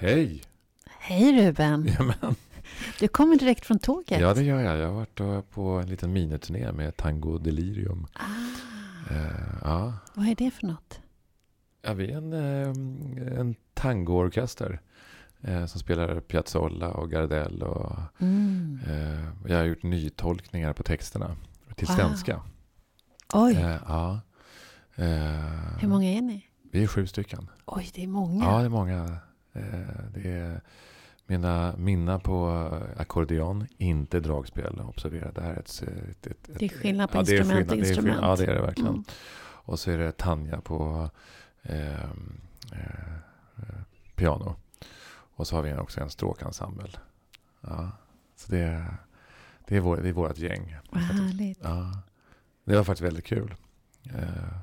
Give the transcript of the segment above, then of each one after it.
Hej! Hej Ruben! Jamen. Du kommer direkt från tåget. Ja, det gör jag. Jag har varit då på en liten miniturné med Tango Delirium. Ah, Eh, ja. vad är det för något? ja, vi är en, eh, en tangoorkester eh, som spelar Piazzolla och Gardel. Och, Mm. eh, jag har gjort nytolkningar på texterna till Wow. svenska. Oj, Eh, ja. Eh, hur många är ni? Vi är sju stycken. Oj, det är många. Ja, det är många. Eh, det är mina minna på ackordeon, inte dragspel. Observera, det här är ett... ett, ett, Det är skillnad på ja, instrument och skillnad, instrument. skillnad. Ja, det är det verkligen. Mm. Och så är det Tanja på eh, eh, piano. Och så har vi också en stråkensemble. Ja, så det är, det är, vår, det är vårt gäng. Vad härligt. Ja, det var faktiskt väldigt kul. Eh,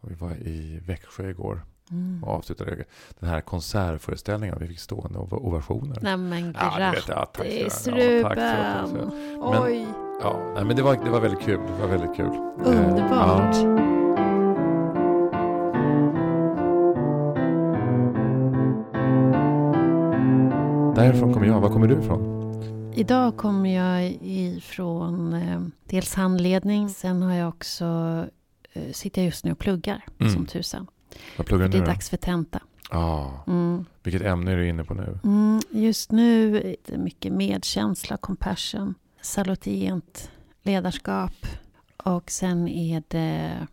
vi var i Växjö igår Mm. och avslutade den här konsertföreställningen. Vi fick stående ov- ovationer. Nej men Ja, grattis ja, tack så mycket. Ruben! Ja, Men- Oj, Ja, nej, men det var, det var väldigt kul. Det var väldigt kul. Eh, underbart. ja. Därifrån kommer jag. Var kommer du ifrån? Idag kommer jag ifrån eh, dels handledning. Sen har jag också, eh, sitter jag just nu och pluggar Mm. som tusan. Vad pluggar du det nu är då? dags för tenta. Ja, Mm. vilket ämne är du inne på nu? Mm, just nu är det mycket medkänsla, compassion, salutient ledarskap. Och sen är det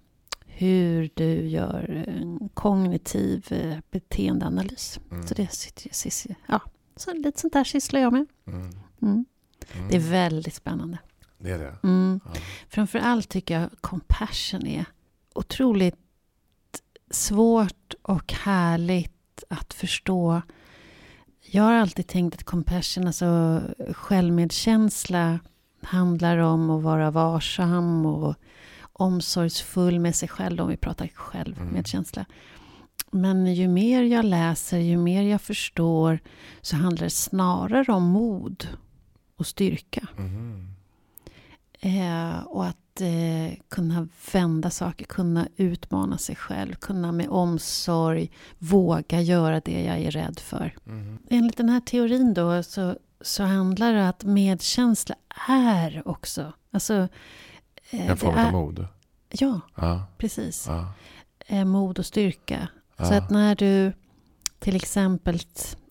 hur du gör en kognitiv eh, beteendeanalys. Mm. Så det sitter, sitter, ja, så lite sånt där sysslar jag med. Mm. Mm. Mm. Det är väldigt spännande. Det är det. Ja. Framför allt tycker jag compassion är otroligt svårt och härligt att förstå. Jag har alltid tänkt att compassion, alltså självmedkänsla, handlar om att vara varsam och omsorgsfull med sig själv, om vi pratar självmedkänsla. Men ju mer jag läser, ju mer jag förstår, så handlar det snarare om mod och styrka. Mm. Eh, och att eh, kunna vända saker, kunna utmana sig själv, kunna med omsorg våga göra det jag är rädd för. Mhm. Enligt den här teorin då så, så handlar det att medkänsla är också, alltså... eh, En form av mod. Ja, Ja, precis. ja, mod och styrka. ja. Så att när du till exempel,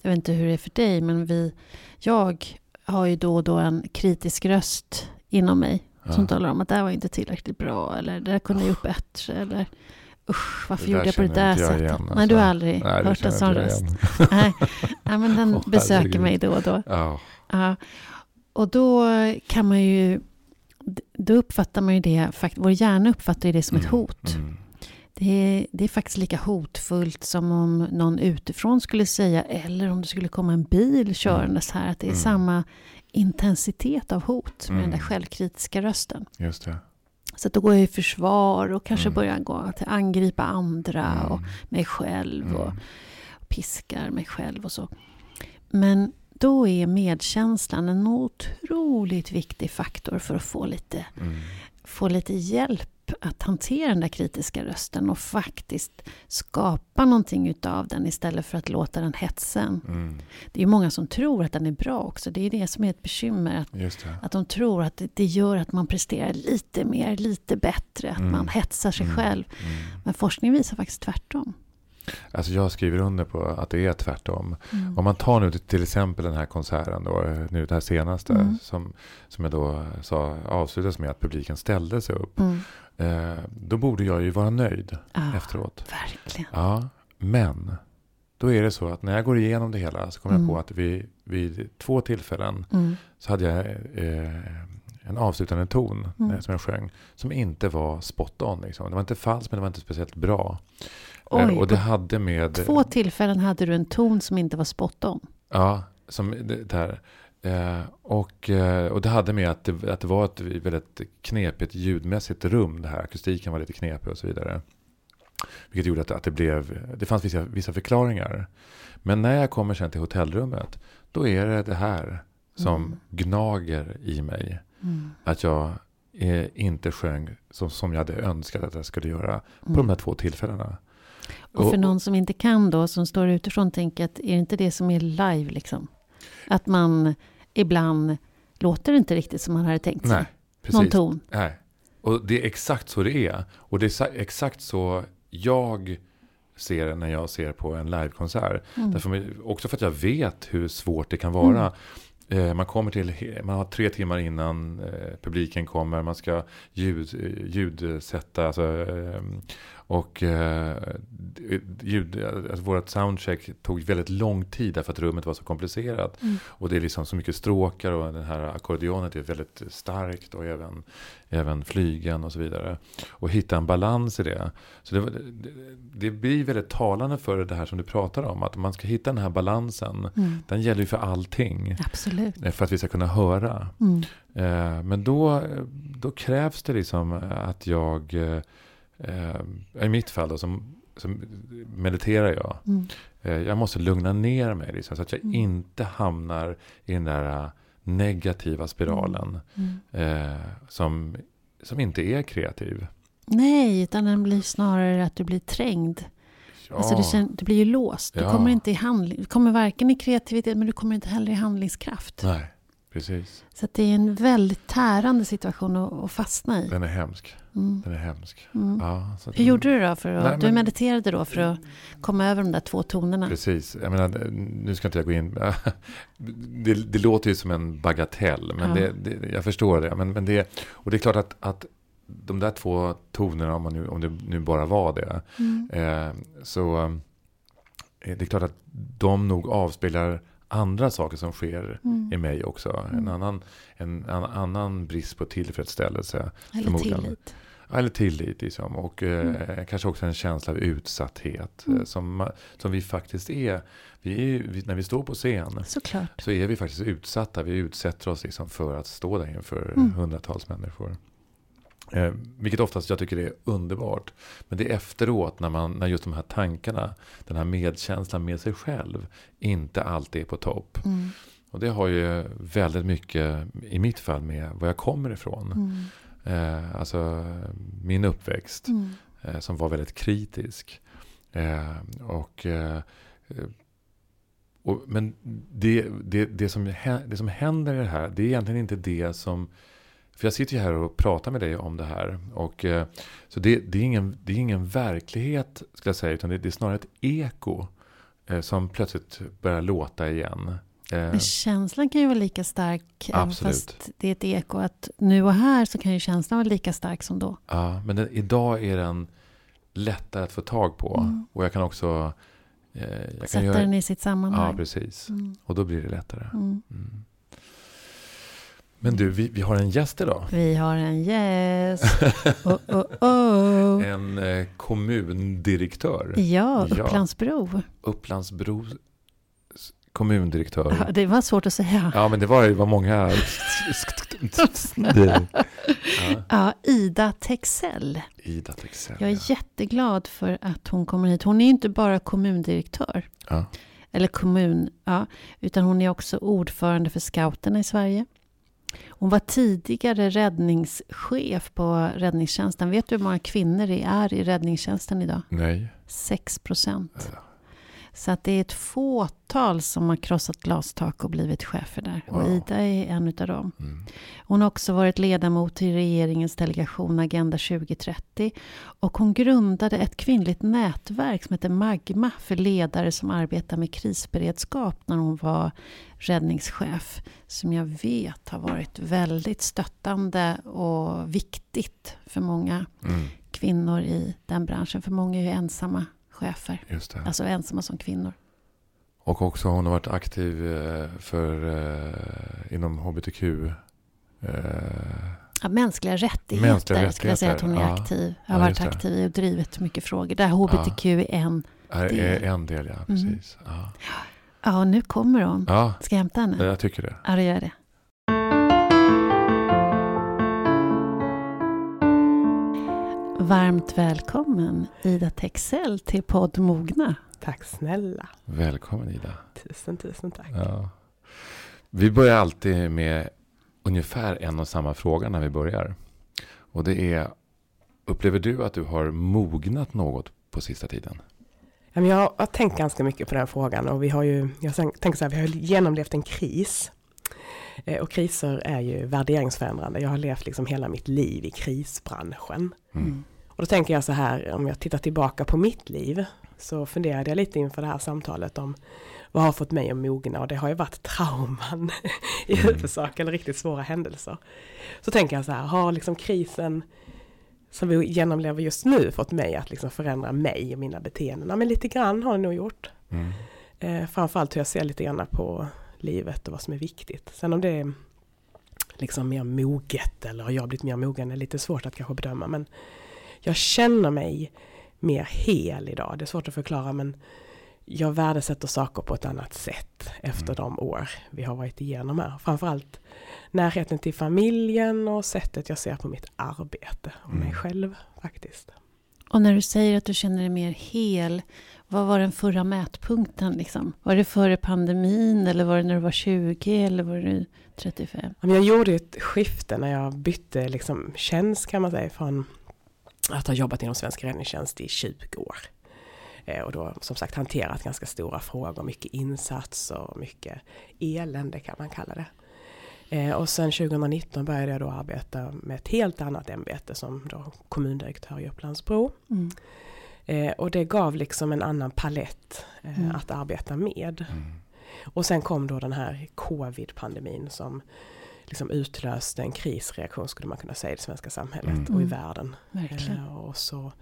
jag vet inte hur det är för dig, men vi, jag har ju då och då en kritisk röst inom mig ja. som talar om att det här var inte tillräckligt bra eller det här kunde jag gjort bättre eller usch varför där gjorde jag på det där sättet. igen, Nej, alltså. du har aldrig Nej, hört en sån röst. Nej. Nej, men den Åh, besöker herregud. mig då och då. Ja. Ja. Och då kan man ju, då uppfattar man ju det, vår hjärna uppfattar ju det som ett Mm, hot. mm. Det är, det är faktiskt lika hotfullt som om någon utifrån skulle säga, eller om det skulle komma en bil körandes här, att det är Mm. samma intensitet av hot med den Mm. där självkritiska rösten. Just det. Så att då går jag i försvar och kanske Mm. börjar gå till angripa andra och Mm. mig själv och Mm. piskar mig själv och så. Men då är medkänslan en otroligt viktig faktor för att få lite, Mm. få lite hjälp att hantera den där kritiska rösten och faktiskt skapa någonting utav den istället för att låta den hetsa en. Mm. Det är många som tror att den är bra också. Det är det som är ett bekymmer. Att, att de tror att det, gör att man presterar lite mer, lite bättre. Att Mm. man hetsar sig Mm. själv. Mm. Men forskning visar faktiskt tvärtom. Alltså jag skriver under på att det är tvärtom. Mm. Om man tar nu till exempel den här konserten då, nu det här senaste Mm. som, som jag då sa avslutades med att publiken ställde sig upp. Mm. Eh, då borde jag ju vara nöjd Ja, efteråt. verkligen. Ja, men då är det så att när jag går igenom det hela så kommer Mm. jag på att vid, vid två tillfällen Mm. så hade jag eh, en avslutande ton Mm. som jag sjöng som inte var spot on. Liksom. Det var inte falskt men det var inte speciellt bra. Eh, Oj, och det hade med... två tillfällen hade du en ton som inte var spot on. Ja, som det där. Eh, och, eh, och det hade med att det, att det var ett väldigt knepigt ljudmässigt rum. Det här akustiken var lite knepig och så vidare. Vilket gjorde att, att det blev, det fanns vissa, vissa förklaringar. Men när jag kommer sen till hotellrummet, då är det det här som Mm. gnager i mig. Mm. Att jag eh, inte sjöng så, som jag hade önskat att jag skulle göra på Mm. de här två tillfällena. Och för någon som inte kan då, som står utifrån, tänker att är det inte det som är live liksom? Att man ibland låter inte riktigt som man hade tänkt sig. Nej, precis. Någon ton. Nej. Och det är exakt så det är. Och det är exakt så jag ser det när jag ser på en livekonsert. Mm. Därför, också för att jag vet hur svårt det kan vara. Eh, Man kommer till, man har tre timmar innan eh, publiken kommer, man ska ljud, eh, ljudsätta, alltså, eh, och eh, ljud, alltså vårt soundcheck tog väldigt lång tid därför att rummet var så komplicerat. Mm. Och det är liksom så mycket stråkar och den här ackordionet är väldigt starkt och även, även flygen och så vidare. Och hitta en balans i det. Så det, det, det blir väldigt talande för det här som du pratar om, att man ska hitta den här balansen. Mm. Den gäller ju för allting. Absolut. eh, För att vi ska kunna höra. Mm. Eh, Men då, då krävs det liksom att jag, eh, i mitt fall då, som, som mediterar jag. Mm. Eh, Jag måste lugna ner mig liksom, så att jag Mm. inte hamnar i den där eh, negativa spiralen. Mm. Eh, som, som inte är kreativ. Nej, utan den blir snarare att du blir trängd. Ja, Alltså du, känner, blir ju låst. Du Ja. kommer inte i handling. Du kommer varken i kreativitet men du kommer inte heller i handlingskraft. nej, precis. Så det är en väldigt tärande situation att, att fastna i. Den är hemsk. Mm. Den är hemsk. Mm. Ja, så Hur gjorde du då? För att, Nej, Du men- mediterade då för att komma över de där två tonerna? Precis. Jag menar, nu ska inte jag gå in. Det, det låter ju som en bagatell. Men Ja. det, det, jag förstår det. Men, men det. Och det är klart att, att de där två tonerna, om, man nu, om det nu bara var det. Mm. Eh, så eh, det är klart att de nog avspeglar andra saker som sker Mm. i mig också. En, Mm. annan, en, en annan brist på tillfredsställelse. Eller tillit. Eller tillit liksom. Och eh, kanske också en känsla av utsatthet. eh, Mm. Som, som vi faktiskt är. Vi är vi, när vi står på scen Såklart. så är vi faktiskt utsatta. Vi utsätter oss liksom för att stå där inför Mm. hundratals människor. Eh, vilket oftast jag tycker är underbart. Men det är efteråt när, man, när just de här tankarna, den här medkänslan med sig själv, inte alltid är på topp. Mm. Och det har ju väldigt mycket, i mitt fall, med var jag kommer ifrån. Mm. Eh, alltså min uppväxt Mm. eh, som var väldigt kritisk. Eh, och, eh, och, men det, det, det, som, det som händer i det här, det är egentligen inte det som... För jag sitter ju här och pratar med dig om det här. Och, eh, så det, det, är ingen, det är ingen verklighet, ska jag säga, utan det, det är snarare ett eko eh, som plötsligt börjar låta igen. Eh, Men känslan kan ju vara lika stark. Absolut. Fast det är ett eko. Att nu och här så kan ju känslan vara lika stark som då. Ja, men den, idag är den lättare att få tag på. Mm. Och jag kan också... Eh, jag kan Sätta göra, den i sitt sammanhang. Ja, precis. Mm. Och då blir det lättare. Mm. Men du, vi, vi har en gäst idag. Vi har en gäst. Oh, oh, oh. En eh, kommundirektör. Ja, Ja. Upplandsbro. Kommundirektör. Ja, det var svårt att säga. Ja, men det var, det var många... ja, Ja, Ida Texell. Ida Texell. Jag är jätteglad för att hon kommer hit. Hon är inte bara kommundirektör. Ja. Eller kommun, ja. Utan hon är också ordförande för scouterna i Sverige. Hon var tidigare räddningschef på räddningstjänsten. Vet du hur många kvinnor det är i räddningstjänsten idag? Nej. 6 procent. Så att det är ett fåtal som har krossat glastak och blivit chefer där. Och Wow. Ida är en utav dem. Mm. Hon har också varit ledamot i regeringens delegation Agenda 2030. Och hon grundade ett kvinnligt nätverk som heter Magma för ledare som arbetar med krisberedskap när hon var räddningschef. Som jag vet har varit väldigt stöttande och viktigt för många Mm. kvinnor i den branschen. För många är ju ensamma chefer. Just det. Alltså ensamma som kvinnor. Och också hon har varit aktiv eh, för, eh, inom hbtq. Eh, Ja, mänskliga rättigheter Mänskliga skulle jag säga att hon är rättigheter, ja. aktiv. Har Ja, varit aktiv i och drivit mycket frågor. Där HBTQ är en. Det- är en del, ja. Precis. Ja. Ja, nu kommer hon. ja, Ska jag hämta henne? jag tycker det. Ja, det gör det. Varmt välkommen Ida Texell till podd Mogna. Tack snälla. Välkommen Ida. Tusen, tusen tack. Ja. Vi börjar alltid med ungefär en och samma fråga när vi börjar. Och det är, upplever du att du har mognat något på sista tiden? Jag har tänkt ganska mycket på den frågan och vi har ju, jag tänker så här, vi har genomlevt en kris. Eh, Och kriser är ju värderingsförändrande. Jag har levt liksom hela mitt liv i krisbranschen. Mm. Och då tänker jag så här, om jag tittar tillbaka på mitt liv, så funderade jag lite inför det här samtalet om vad har fått mig att mogna och det har ju varit trauman i Mm. huvudsak, eller riktigt svåra händelser. Så tänker jag så här, har liksom krisen som vi genomlever just nu fått mig att liksom förändra mig och mina beteenden? Ja, men lite grann har det nog gjort. Mm. Eh, framförallt hur jag ser lite grann på livet och vad som är viktigt. Sen om det är liksom mer moget eller har jag blivit mer mogen är lite svårt att kanske bedöma. Men jag känner mig mer hel idag. Det är svårt att förklara men jag värdesätter saker på ett annat sätt efter Mm. de år vi har varit igenom här. Framförallt närheten till familjen och sättet jag ser på mitt arbete och mig Mm. själv faktiskt. Och när du säger att du känner dig mer hel, vad var den förra mätpunkten? Liksom? Var det före pandemin eller var det när du var 20 eller var det 35? Ja, men Jag gjorde ett skifte när jag bytte liksom tjänst kan man säga från att ha jobbat inom Svensk Räddningstjänst i 20 år. Eh, Och då som sagt hanterat ganska stora frågor, mycket insatser, mycket elände kan man kalla det. Eh, Och sen 2019 började jag då arbeta med ett helt annat ämbete som då kommundirektör i Upplandsbro. Mm. Eh, Och det gav liksom en annan palett eh, Mm. att arbeta med. Mm. Och sen kom då den här covid-pandemin som liksom utlöste en krisreaktion skulle man kunna säga i det svenska samhället Mm. och i Mm. världen. Verkligen. Eh, och så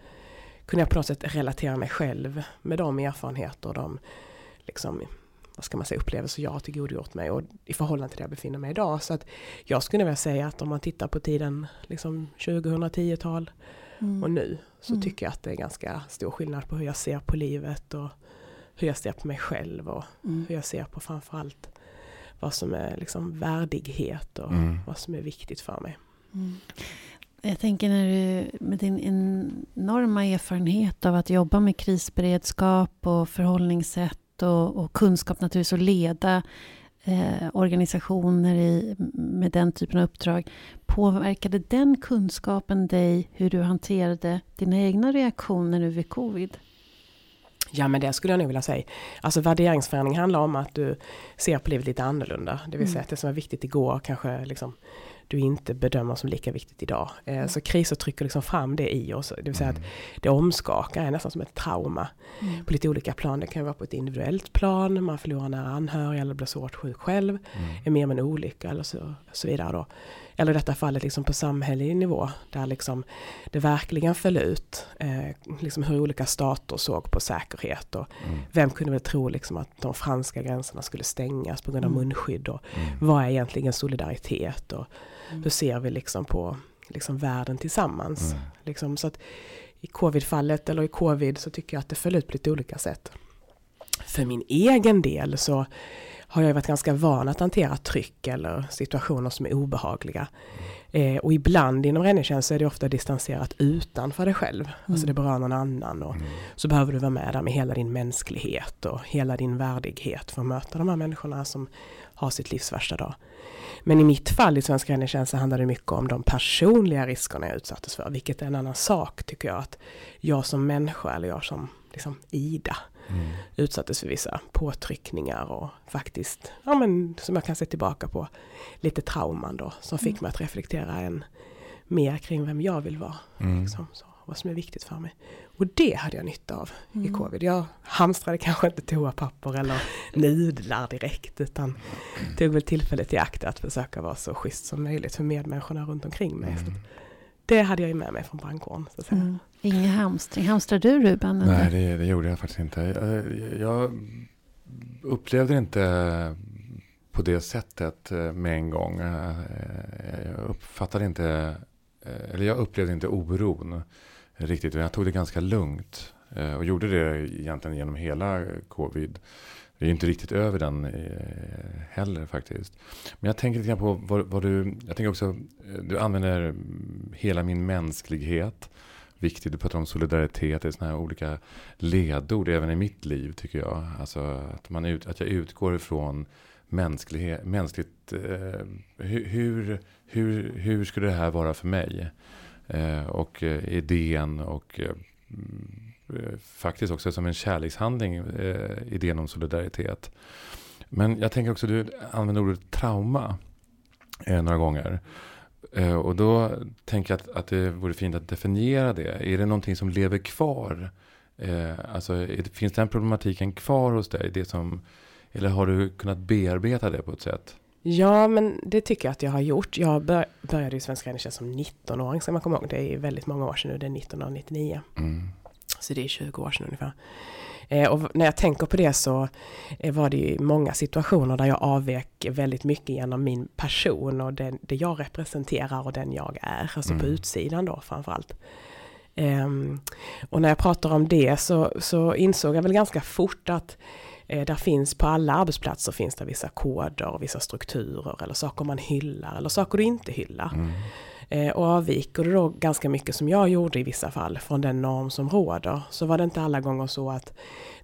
kunde jag på något sätt relatera mig själv med de erfarenheter och de liksom, vad ska man säga, upplevelser jag har tillgodogjort mig och i förhållande till där jag befinner mig idag. Så att jag skulle vilja säga att om man tittar på tiden liksom 2010-tal Mm. och nu så Mm. tycker jag att det är ganska stor skillnad på hur jag ser på livet och hur jag ser på mig själv och Mm. hur jag ser på framförallt vad som är liksom värdighet och Mm. vad som är viktigt för mig. Mm. Jag tänker när du med din enorma erfarenhet av att jobba med krisberedskap och förhållningssätt och, och kunskap naturligtvis att leda eh, organisationer i, med den typen av uppdrag. Påverkade den kunskapen dig hur du hanterade dina egna reaktioner nu vid covid? Ja men det skulle jag nog vilja säga. Alltså värderingsförändring handlar om att du ser på livet lite annorlunda. Det vill Mm. säga att det som var viktigt igår kanske liksom du inte bedömer som lika viktigt idag. Eh, Så kriser trycker liksom fram det i oss. Det vill säga att Mm. det omskakar, är nästan som ett trauma. Mm. På lite olika plan. Det kan vara på ett individuellt plan, man förlorar nära anhöriga eller blir svårt sjuk själv. Mm. är med om en olycka eller så, så vidare då. Eller i detta fallet liksom på samhällelig nivå där liksom det verkligen föll ut. Eh, liksom hur olika stater såg på säkerhet och Mm. vem kunde väl tro liksom att de franska gränserna skulle stängas på grund av Mm. munskydd och Mm. vad är egentligen solidaritet och Mm. hur ser vi liksom på liksom världen tillsammans. Mm. Liksom, så att i covid-fallet eller i covid så tycker jag att det föll ut på lite olika sätt. För min egen del så har jag varit ganska van att hantera tryck eller situationer som är obehagliga. Eh, och ibland inom räddningstjänst så är det ofta distanserat utanför dig själv. Alltså det berör någon annan och Mm. så behöver du vara med där med hela din mänsklighet och hela din värdighet för att möta de här människorna som har sitt livs värsta dag. Men i mitt fall i Svenska räddningstjänst så handlar det mycket om de personliga riskerna jag utsattes för, vilket är en annan sak tycker jag. Att jag som människa, eller jag som liksom Ida, Mm. utsattes för vissa påtryckningar och faktiskt, ja men som jag kan se tillbaka på, lite trauman då, som fick Mm. mig att reflektera en mer kring vem jag vill vara. Mm. Liksom, så, vad som är viktigt för mig. Och det hade jag nytta av i Mm. covid. Jag hamstrade kanske inte toapapper eller nudlar direkt utan tog väl tillfället i akt att försöka vara så schysst som möjligt för medmänniskorna runt omkring mig. Det hade jag ju med mig från brandkåren. Så att säga. Mm. Ingen hamstring. Hamstrar du Ruben? Nej, eller? det, det gjorde jag faktiskt inte. Jag, jag upplevde det inte på det sättet eh, med en gång. Eh, Jag uppfattade inte, eh, eller jag upplevde inte oron riktigt. Jag tog det ganska lugnt och gjorde det egentligen genom hela covid. Vi är inte riktigt över den eh, heller faktiskt. Men jag tänker lite grann på vad, vad du, jag tänker också, eh, du använder mm, hela min mänsklighet. Viktigt, du pratar om solidaritet, det är sådana här olika ledord även i mitt liv tycker jag. Alltså att, man ut, att jag utgår ifrån mänsklighet, mänskligt, eh, hur, hur, hur, hur skulle det här vara för mig? Eh, och eh, idén och eh, mm, faktiskt också som en kärlekshandling, eh, idén om solidaritet. Men jag tänker också, du använder ordet trauma eh, några gånger. Eh, och då tänker jag att, att det vore fint att definiera det. Är det någonting som lever kvar? Eh, alltså, är, finns den problematiken kvar hos dig? Det som, eller har du kunnat bearbeta det på ett sätt? Ja, men det tycker jag att jag har gjort. Jag bör, började i Svenska Räddningstjänst som 19-åring, som man kommer ihåg. Det är väldigt många år sedan nu, det är 1999. Mm. Så det är 20 år sedan ungefär. Eh, och när jag tänker på det så eh, var det ju många situationer där jag avvek väldigt mycket genom min person och den, det jag representerar och den jag är, alltså mm. på utsidan då framförallt. Um, och när jag pratar om det så, så insåg jag väl ganska fort att eh, där finns på alla arbetsplatser finns det vissa koder, vissa strukturer eller saker man hyllar eller saker du inte hyllar. Mm. Eh, och avviker det då ganska mycket som jag gjorde i vissa fall från den norm som råder så var det inte alla gånger så att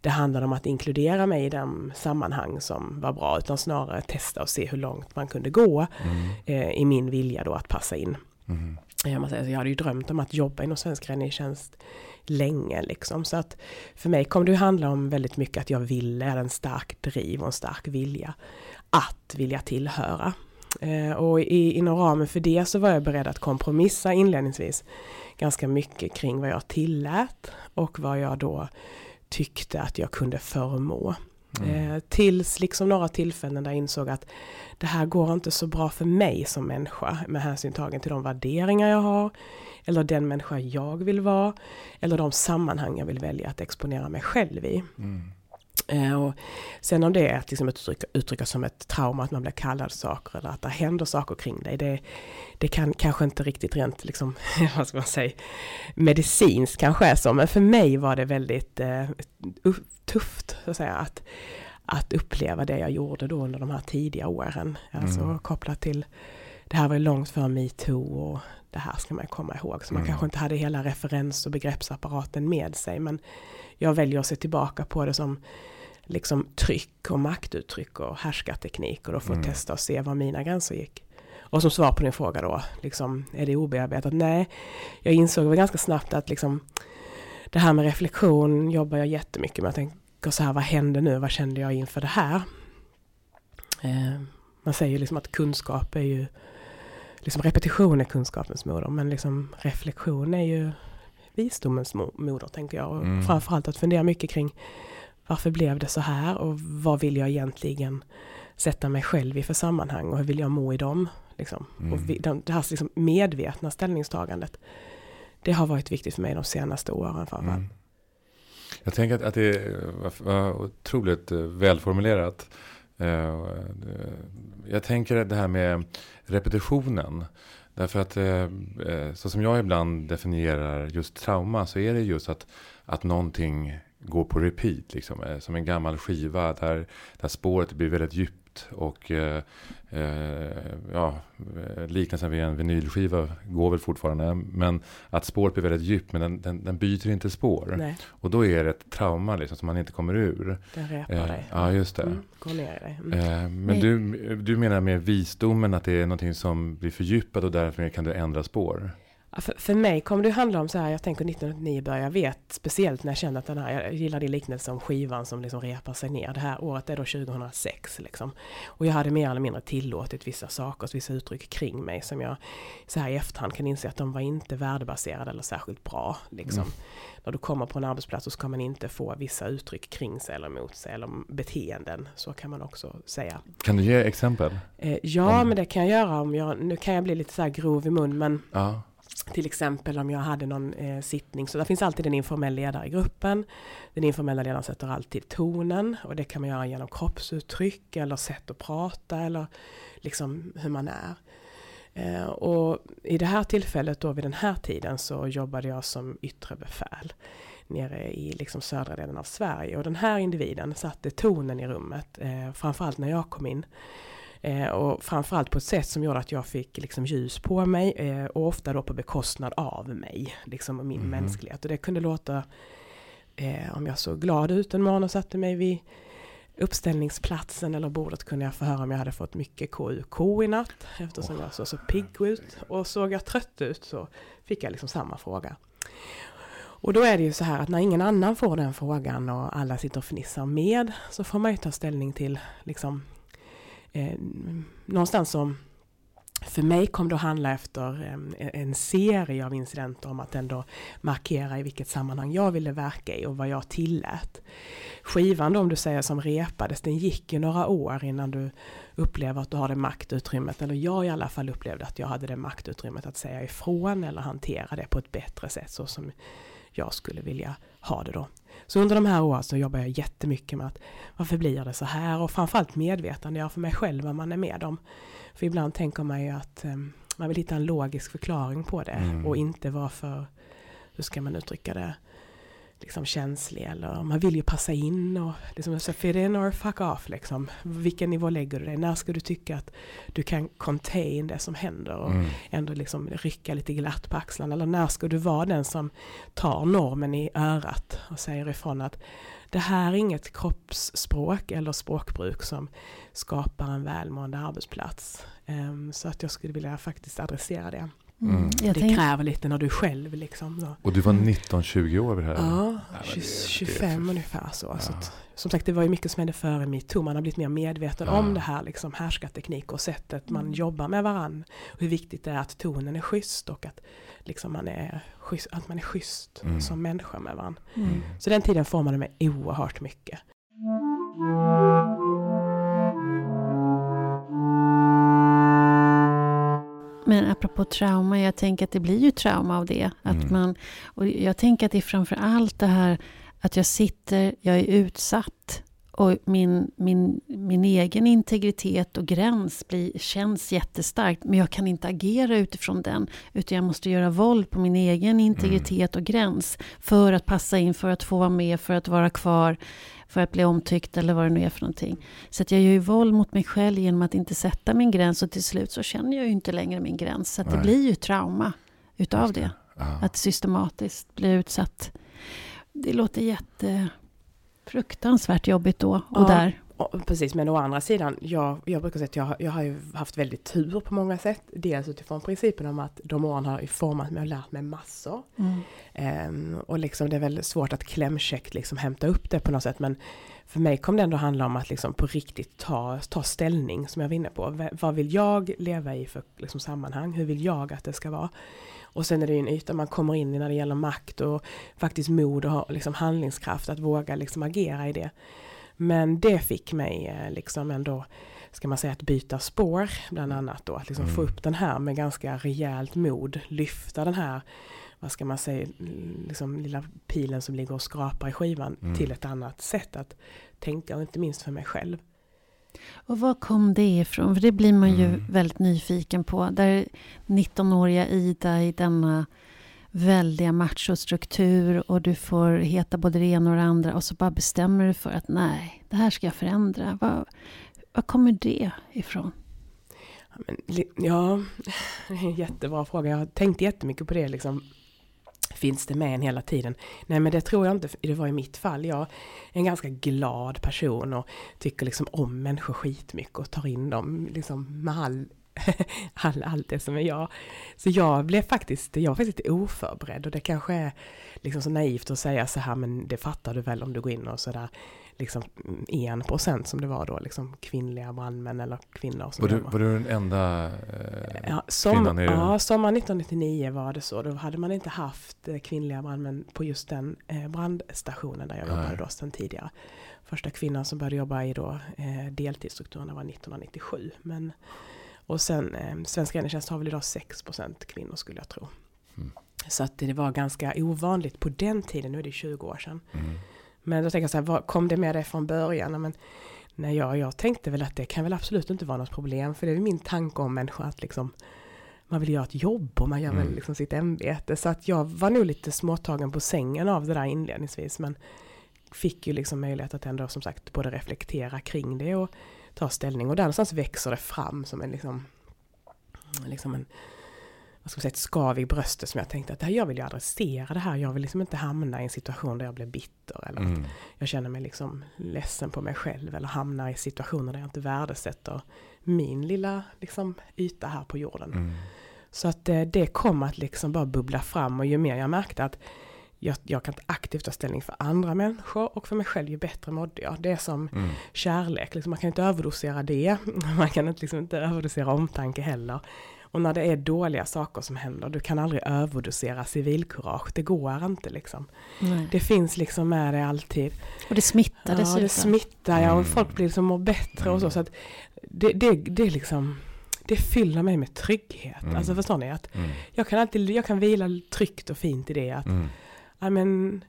det handlade om att inkludera mig i de sammanhang som var bra utan snarare testa och se hur långt man kunde gå mm. eh, i min vilja då att passa in. Mm. Jag, säga, jag hade ju drömt om att jobba inom svensk räddningstjänst länge liksom. Så att för mig kom det handla om väldigt mycket att jag ville, en stark driv och en stark vilja att vilja tillhöra. Eh, och i, inom ramen för det så var jag beredd att kompromissa inledningsvis ganska mycket kring vad jag tillät och vad jag då tyckte att jag kunde förmå. Mm. Eh, tills liksom några tillfällen där jag insåg att det här går inte så bra för mig som människa med hänsyn tagen till de värderingar jag har eller den människa jag vill vara eller de sammanhang jag vill välja att exponera mig själv i. Mm. Eh, och sen om det är att liksom uttrycka, uttrycka som ett trauma, att man blir kallad saker eller att det händer saker kring dig. Det, det kan kanske inte riktigt rent, liksom, vad ska man säga, medicinskt kanske är så. Men för mig var det väldigt uh, tufft så att, säga, att, att uppleva det jag gjorde då under de här tidiga åren. Alltså mm. kopplat till, det här var ju långt före metoo och det här ska man komma ihåg. Så man mm. kanske inte hade hela referens och begreppsapparaten med sig. Men jag väljer att se tillbaka på det som liksom tryck och maktuttryck och härskarteknik och då få mm. testa och se var mina gränser gick. Och som svar på din fråga då, liksom, är det obearbetat? Nej, jag insåg väl ganska snabbt att liksom, det här med reflektion jobbar jag jättemycket med. Jag tänker så här, vad hände nu? Vad kände jag inför det här? Eh, man säger liksom att kunskap är ju, liksom repetition är kunskapens moder, men liksom reflektion är ju visdomens moder, tänker jag. Och mm. framförallt att fundera mycket kring varför blev det så här och vad vill jag egentligen sätta mig själv i för sammanhang och hur vill jag må i dem. Liksom. Mm. Och vi, det här liksom medvetna ställningstagandet, det har varit viktigt för mig de senaste åren framförallt. Mm. Jag tänker att, att det var otroligt eh, välformulerat. Eh, jag tänker det här med repetitionen. Därför att eh, så som jag ibland definierar just trauma så är det just att, att någonting går på repeat. Liksom, eh, som en gammal skiva där, där spåret blir väldigt djupt. Och eh, eh, ja, liknelsen vid en vinylskiva går väl fortfarande. Men att spåret blir väldigt djupt men den, den, den byter inte spår. Nej. Och då är det ett trauma liksom, som man inte kommer ur. Den repar eh, dig. Ja, just det. Mm, går ner dig. Mm. Eh, men du, du menar med visdomen att det är någonting som blir fördjupat och därför kan du ändra spår? För, för mig kommer det handla om så här, jag tänker 1999 börjar, jag vet speciellt när jag känner att den här, jag gillar din liknelse om skivan som liksom repar sig ner. Det här året är då 2006 liksom. Och jag hade mer eller mindre tillåtit vissa saker, vissa uttryck kring mig som jag så här i efterhand kan inse att de var inte värdebaserade eller särskilt bra. Liksom. Mm. När du kommer på en arbetsplats så ska man inte få vissa uttryck kring sig eller mot sig eller beteenden. Så kan man också säga. Kan du ge exempel? Eh, ja, om... men det kan jag göra om jag, nu kan jag bli lite så här grov i mun men ja till exempel om jag hade någon eh, sittning, så där finns alltid en informell ledare i gruppen. Den informella ledaren sätter alltid tonen och det kan man göra genom kroppsuttryck eller sätt att prata eller liksom hur man är. Eh, och i det här tillfället då vid den här tiden så jobbade jag som yttre befäl nere i liksom södra delen av Sverige och den här individen satte tonen i rummet, eh, framförallt när jag kom in. Eh, och framförallt på ett sätt som gjorde att jag fick liksom ljus på mig eh, och ofta då på bekostnad av mig, liksom min mm. mänsklighet. Och det kunde låta, eh, om jag såg glad ut en morgon och satte mig vid uppställningsplatsen eller bordet kunde jag få höra om jag hade fått mycket KUK i natt eftersom oh. jag såg så pigg ut. Och såg jag trött ut så fick jag liksom samma fråga. Och då är det ju så här att när ingen annan får den frågan och alla sitter och fnissar med så får man ju ta ställning till liksom eh, någonstans som för mig kom det att handla efter eh, en serie av incidenter om att ändå markera i vilket sammanhang jag ville verka i och vad jag tillät. Skivan då om du säger som repades, den gick ju några år innan du upplever att du har det maktutrymmet, eller jag i alla fall upplevde att jag hade det maktutrymmet att säga ifrån eller hantera det på ett bättre sätt så som jag skulle vilja ha det då. Så under de här åren så jobbar jag jättemycket med att varför blir det så här och framförallt medvetandegöra för mig själv vad man är med om. För ibland tänker man ju att um, man vill hitta en logisk förklaring på det mm. och inte vara för, hur ska man uttrycka det, liksom känslig eller man vill ju passa in och liksom så fit in or fuck off liksom. Vilken nivå lägger du dig? När ska du tycka att du kan contain det som händer och mm. ändå liksom rycka lite glatt på axlarna? Eller när ska du vara den som tar normen i örat och säger ifrån att det här är inget kroppsspråk eller språkbruk som skapar en välmående arbetsplats. Um, så att jag skulle vilja faktiskt adressera det. Mm. mm. Det tänk... kräver lite när du själv liksom. Så. Och du var 19-20 år vid det här? Ja, Nej, det, 25 det ungefär så. Ja. så att, som sagt, det var ju mycket som hände före metoo. Man har blivit mer medveten ja. om det här liksom, härskarteknik och sättet man mm. jobbar med varann. Och hur viktigt det är att tonen är schysst och att, liksom, man, är schysst, att man är schysst mm. som människa med varandra. Mm. Så den tiden formade mig oerhört mycket. Men apropå trauma, jag tänker att det blir ju trauma av det. Att mm. man, och jag tänker att det är framför allt det här att jag sitter, jag är utsatt och min, min, min egen integritet och gräns blir, känns jättestarkt. Men jag kan inte agera utifrån den. Utan jag måste göra våld på min egen integritet och gräns. För att passa in, för att få vara med, för att vara kvar. För att bli omtyckt eller vad det nu är för någonting. Så att jag gör ju våld mot mig själv genom att inte sätta min gräns. Och till slut så känner jag ju inte längre min gräns. Så att det blir ju trauma utav det. det. Att systematiskt bli utsatt. Det låter jätte fruktansvärt jobbigt då och ja, där. precis, men å andra sidan, jag, jag brukar säga att jag, jag har ju haft väldigt tur på många sätt. Dels utifrån principen om att de åren har format mig och lärt mig massor. Mm. Um, och liksom det är väldigt svårt att klämkäckt liksom hämta upp det på något sätt. Men för mig kom det ändå handla om att liksom på riktigt ta, ta ställning, som jag var inne på. V vad vill jag leva i för liksom sammanhang? Hur vill jag att det ska vara? Och sen är det ju en yta man kommer in i när det gäller makt och faktiskt mod och liksom handlingskraft att våga liksom agera i det. Men det fick mig eh, liksom ändå, ska man säga, att byta spår bland annat då. Att liksom mm. få upp den här med ganska rejält mod, lyfta den här, vad ska man säga, liksom lilla pilen som ligger och skrapar i skivan mm. till ett annat sätt att tänka och inte minst för mig själv. Och var kom det ifrån? För det blir man ju mm. väldigt nyfiken på. Där 19-åriga Ida i denna väldiga machostruktur och du får heta både det ena och det andra och så bara bestämmer du för att nej, det här ska jag förändra. Var, var kommer det ifrån? Ja, jättebra fråga. Jag har tänkt jättemycket på det liksom Finns det med en hela tiden? Nej men det tror jag inte det var i mitt fall. Jag är en ganska glad person och tycker liksom om människor skitmycket och tar in dem liksom med all, all, allt det som är jag. Så jag blev faktiskt, jag var faktiskt lite oförberedd och det kanske är liksom så naivt att säga så här men det fattar du väl om du går in och sådär liksom en procent som det var då, liksom kvinnliga brandmän eller kvinnor. Som var, du, var du den enda eh, ja, som, kvinnan? I ja, sommaren 1999 var det så. Då hade man inte haft eh, kvinnliga brandmän på just den eh, brandstationen där jag Nej. jobbade då sedan tidigare. Första kvinnan som började jobba i då, eh, deltidsstrukturerna var 1997. Men, och sen eh, Svensk räddningstjänst har väl idag 6 procent kvinnor skulle jag tro. Mm. Så att det var ganska ovanligt på den tiden, nu är det 20 år sedan. Mm. Men då tänker jag så här, kom det med det från början? Men, nej, jag, jag tänkte väl att det kan väl absolut inte vara något problem. För det är min tanke om människor att liksom, man vill göra ett jobb och man gör mm. väl liksom sitt ämbete. Så att jag var nog lite småtagen på sängen av det där inledningsvis. Men fick ju liksom möjlighet att ändå som sagt både reflektera kring det och ta ställning. Och där någonstans växer det fram som en liksom, liksom en vad ska man säga, ett skav i bröstet som jag tänkte att jag vill ju adressera det här. Jag vill liksom inte hamna i en situation där jag blir bitter eller mm. att jag känner mig liksom ledsen på mig själv eller hamnar i situationer där jag inte värdesätter min lilla liksom, yta här på jorden. Mm. Så att det, eh, det kom att liksom bara bubbla fram och ju mer jag märkte att jag, jag kan inte aktivt ta ställning för andra människor och för mig själv ju bättre mådde jag. Det är som Mm. kärlek, liksom, man kan inte överdosera det. Man kan inte, liksom, inte överdosera omtanke heller. Och när det är dåliga saker som händer, du kan aldrig överdosera civilkurage. Det går inte liksom. Nej. Det finns liksom med dig alltid. Och det smittar Ja, dessutom. det smittar ja, och Mm. folk blir liksom mår bättre och så. så att det, det, det är liksom, det fyller mig med trygghet. Mm. Alltså förstår ni? Att Mm. jag kan alltid, jag kan vila tryggt och fint i det. Att Mm. ja, men,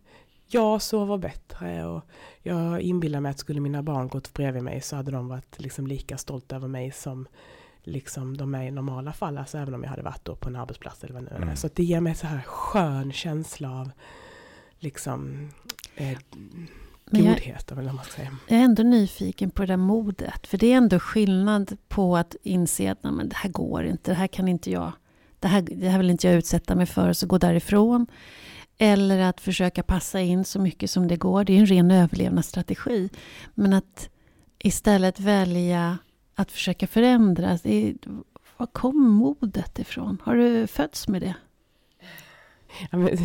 jag sover bättre och jag inbillar mig att skulle mina barn gått bredvid mig så hade de varit liksom lika stolta över mig som liksom de är i normala fall. Alltså även om jag hade varit då på en arbetsplats eller vad nu är. Mm. Så att det ger mig så här skön känsla av liksom eh, Men jag, godhet. Eller vad man säga. jag är ändå nyfiken på det där modet. För det är ändå skillnad på att inse att nej, men det här går inte, det här kan inte jag. Det här, det här vill inte jag utsätta mig för, så gå därifrån. Eller att försöka passa in så mycket som det går. Det är en ren överlevnadsstrategi. Men att istället välja att försöka förändras. Var kom modet ifrån? Har du fötts med det? Ja, men,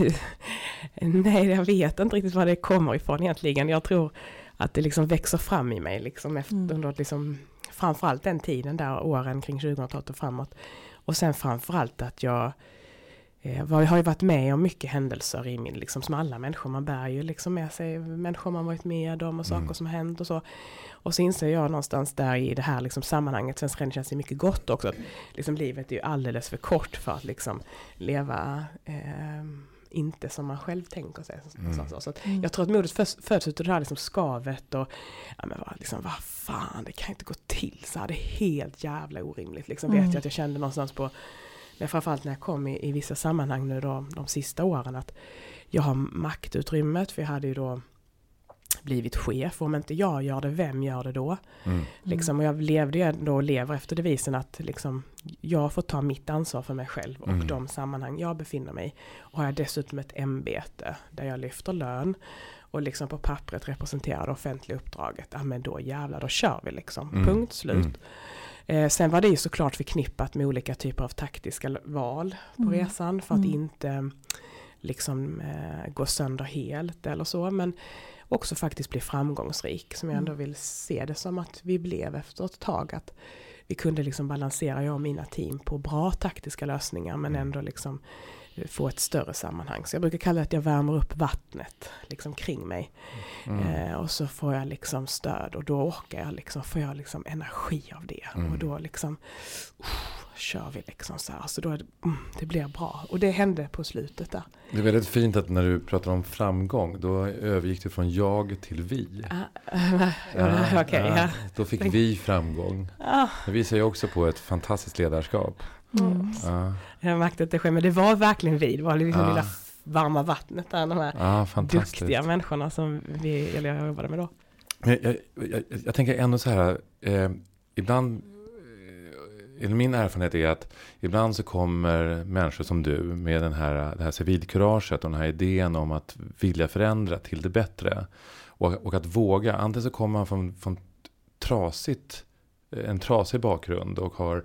nej, jag vet inte riktigt var det kommer ifrån egentligen. Jag tror att det liksom växer fram i mig liksom efter Mm. under liksom, framförallt den tiden där, åren kring 2000-talet och framåt. Och sen framförallt att jag eh, var, har ju varit med om mycket händelser i min, liksom som alla människor, man bär ju liksom med sig människor man varit med om och saker Mm. som har hänt och så. Och så inser jag någonstans där i det här liksom sammanhanget, svensk räddningstjänst är mycket gott också, att liksom livet är ju alldeles för kort för att liksom leva eh, inte som man själv tänker sig. Mm. Så, så, så att jag tror att modet föds, föds ut av det här liksom skavet och ja men vad, liksom, vad fan, det kan inte gå till så här. Det är helt jävla orimligt. Liksom Mm. vet jag att jag kände någonstans på, när, framförallt när jag kom i, i vissa sammanhang nu då, de sista åren, att jag har maktutrymmet, för jag hade ju då blivit chef. Om inte jag gör det, vem gör det då? Mm. Liksom, och jag levde ju ändå och lever efter devisen att liksom, jag får ta mitt ansvar för mig själv och Mm. de sammanhang jag befinner mig i. Och har jag dessutom ett ämbete där jag lyfter lön och liksom på pappret representerar det offentliga uppdraget. Ja men då jävlar, då kör vi liksom. Mm. Punkt slut. Mm. Eh, sen var det ju såklart förknippat med olika typer av taktiska val på Mm. resan för att Mm. inte liksom eh, gå sönder helt eller så. Men också faktiskt bli framgångsrik som jag ändå Mm. vill se det som att vi blev efter ett tag. Att vi kunde liksom balansera, jag och mina team, på bra taktiska lösningar men Mm. ändå liksom få ett större sammanhang. Så jag brukar kalla det att jag värmer upp vattnet liksom kring mig. Mm. Eh, och så får jag liksom stöd och då orkar jag liksom, får jag liksom energi av det. Mm. Och då liksom uh, kör vi liksom så här. Så då det, mm, det blir bra. Och det hände på slutet där. Det är väldigt fint att när du pratar om framgång, då övergick du från jag till vi. ja, Okej, ja. Då fick vi framgång. Ah, Det visar ju också på ett fantastiskt ledarskap. Mm. Ja, jag märkte att det sker, men det var verkligen vi. Det var liksom Ja. lilla varma vattnet där. De här ja duktiga människorna som vi, eller jag jobbade med då. Men jag, jag, jag, jag tänker ändå så här, eh, ibland, eh, eller min erfarenhet är att ibland så kommer människor som du med den här, det här civilkuraget och den här idén om att vilja förändra till det bättre. Och, och att våga, antingen så kommer man från, från trasigt, en trasig bakgrund och har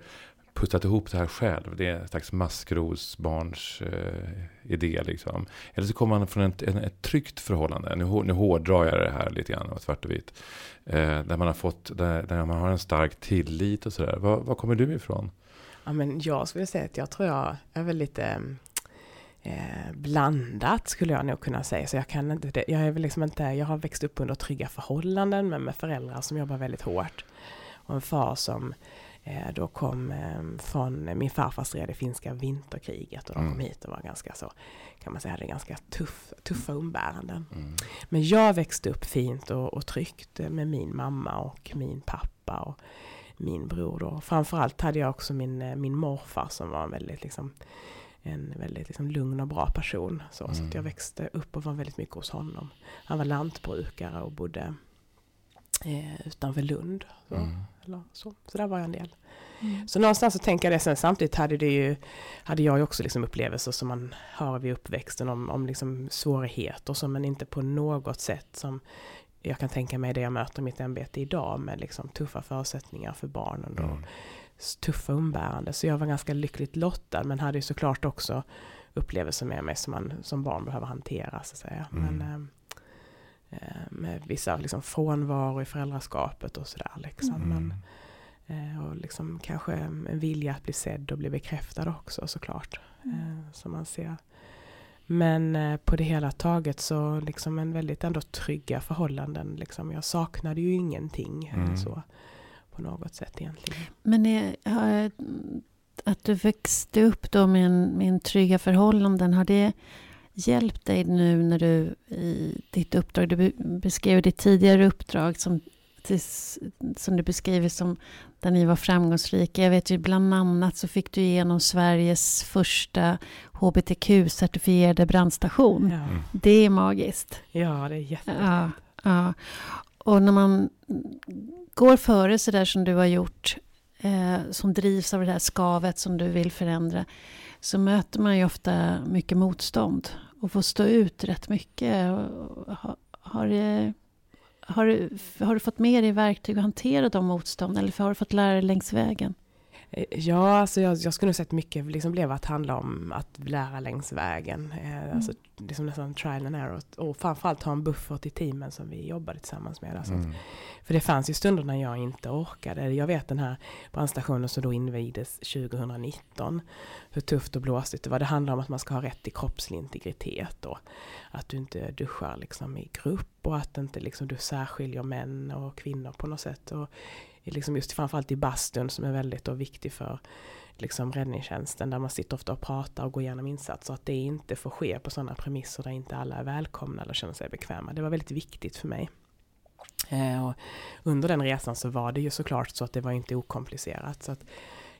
pusslat ihop det här själv. Det är en slags maskrosbarns eh, idé liksom. Eller så kommer man från ett, ett, ett tryggt förhållande. Nu, nu hårdrar jag det här lite grann, svart och vitt. Eh, där man har fått, där, där man har en stark tillit och sådär. Var, var kommer du ifrån? Ja, men jag skulle säga att jag tror jag är väl lite eh, eh blandat skulle jag nog kunna säga. Så jag kan inte, det- jag är väl liksom inte, jag har växt upp under trygga förhållanden men med föräldrar som jobbar väldigt hårt. Och en far som eh, då kom eh, från, min farfar stred i finska vinterkriget och de kom Mm. hit och var ganska så, kan man säga, hade ganska tuff, tuffa umbäranden. Mm. Men jag växte upp fint och, och tryggt med min mamma och min pappa och min bror. Då. Framförallt hade jag också min, eh, min morfar som var en väldigt, liksom, en väldigt liksom, lugn och bra person. Så, så Mm. att jag växte upp och var väldigt mycket hos honom. Han var lantbrukare och bodde eh, utanför Lund. Så, Mm. Eller så. så där var jag en del. Mm. Så någonstans så tänker jag det. Sen samtidigt hade, det ju, hade jag ju också liksom upplevelser som man har vid uppväxten om, om liksom svårigheter som men inte på något sätt som jag kan tänka mig det jag möter i mitt ämbete idag med liksom tuffa förutsättningar för barnen och Mm. tuffa umbärande. Så jag var ganska lyckligt lottad men hade ju såklart också upplevelser med mig som man som barn behöver hantera. Så att säga. Mm. Men, eh, med vissa liksom, frånvaro i föräldraskapet och sådär. Liksom. Mm. Men, eh, och liksom, kanske en vilja att bli sedd och bli bekräftad också såklart. Eh, som man ser. Men eh, på det hela taget så liksom en väldigt ändå trygga förhållanden. Liksom. Jag saknade ju ingenting Mm. så på något sätt egentligen. Men är, har, att du växte upp då med en, med en trygga förhållanden, har det hjälpt dig nu när du i ditt uppdrag, du be- beskrev ditt tidigare uppdrag som, som du beskriver som där ni var framgångsrika. Jag vet ju bland annat så fick du igenom Sveriges första HBTQ-certifierade brandstation. Ja, Mm. Det är magiskt. ja det är jätte... Ja, ja. Och när man går före så där som du har gjort, eh, som drivs av det här skavet som du vill förändra, så möter man ju ofta mycket motstånd och få stå ut rätt mycket. Har, har, har, du- har du fått med dig verktyg att hantera de motstånd eller har du fått lära dig längs vägen? Eh, Ja, alltså jag, jag skulle nog att mycket liksom blev att handla om att lära längs vägen. Eh, alltså, liksom nästan trial and error. Och framförallt ha en buffert i teamen som vi jobbade tillsammans med. Alltså. Mm. För det fanns ju stunder när jag inte orkade. Jag vet den här brandstationen som då invigdes 2019. Hur tufft och blåsigt det var. Det handlar om att man ska ha rätt till kroppslig integritet. Och att du inte duschar liksom i grupp och att inte liksom du särskiljer män och kvinnor på något sätt. Och liksom just framförallt i bastun som är väldigt då viktig för liksom räddningstjänsten där man sitter ofta och pratar och går igenom insatser. Att det inte får ske på sådana premisser där inte alla är välkomna eller känner sig bekväma. Det var väldigt viktigt för mig. Eh, och under den resan så var det ju såklart så att det var inte okomplicerat. Så att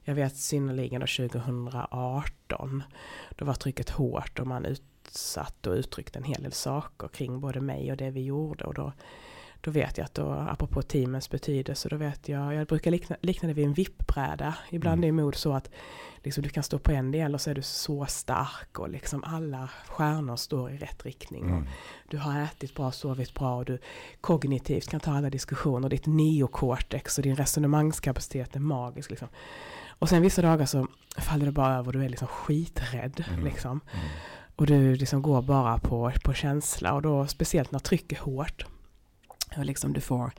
jag vet synnerligen då 2018, då var trycket hårt och man utsatt och uttryckte en hel del saker kring både mig och det vi gjorde. Och då, då vet jag att då, apropå teamens betydelse, då vet jag, jag brukar likna, likna det vid en vippbräda. Ibland Mm. är mod så att liksom, du kan stå på en del och så är du så stark och liksom alla stjärnor står i rätt riktning. Och Mm. du har ätit bra, sovit bra och du kognitivt kan ta alla diskussioner. Ditt neokortex och din resonemangskapacitet är magisk. Liksom. Och sen vissa dagar så faller det bara över och du är liksom skiträdd. Mm. Liksom. Mm. Och du liksom går bara på, på känsla. Och då speciellt när tryck är hårt. Och liksom du får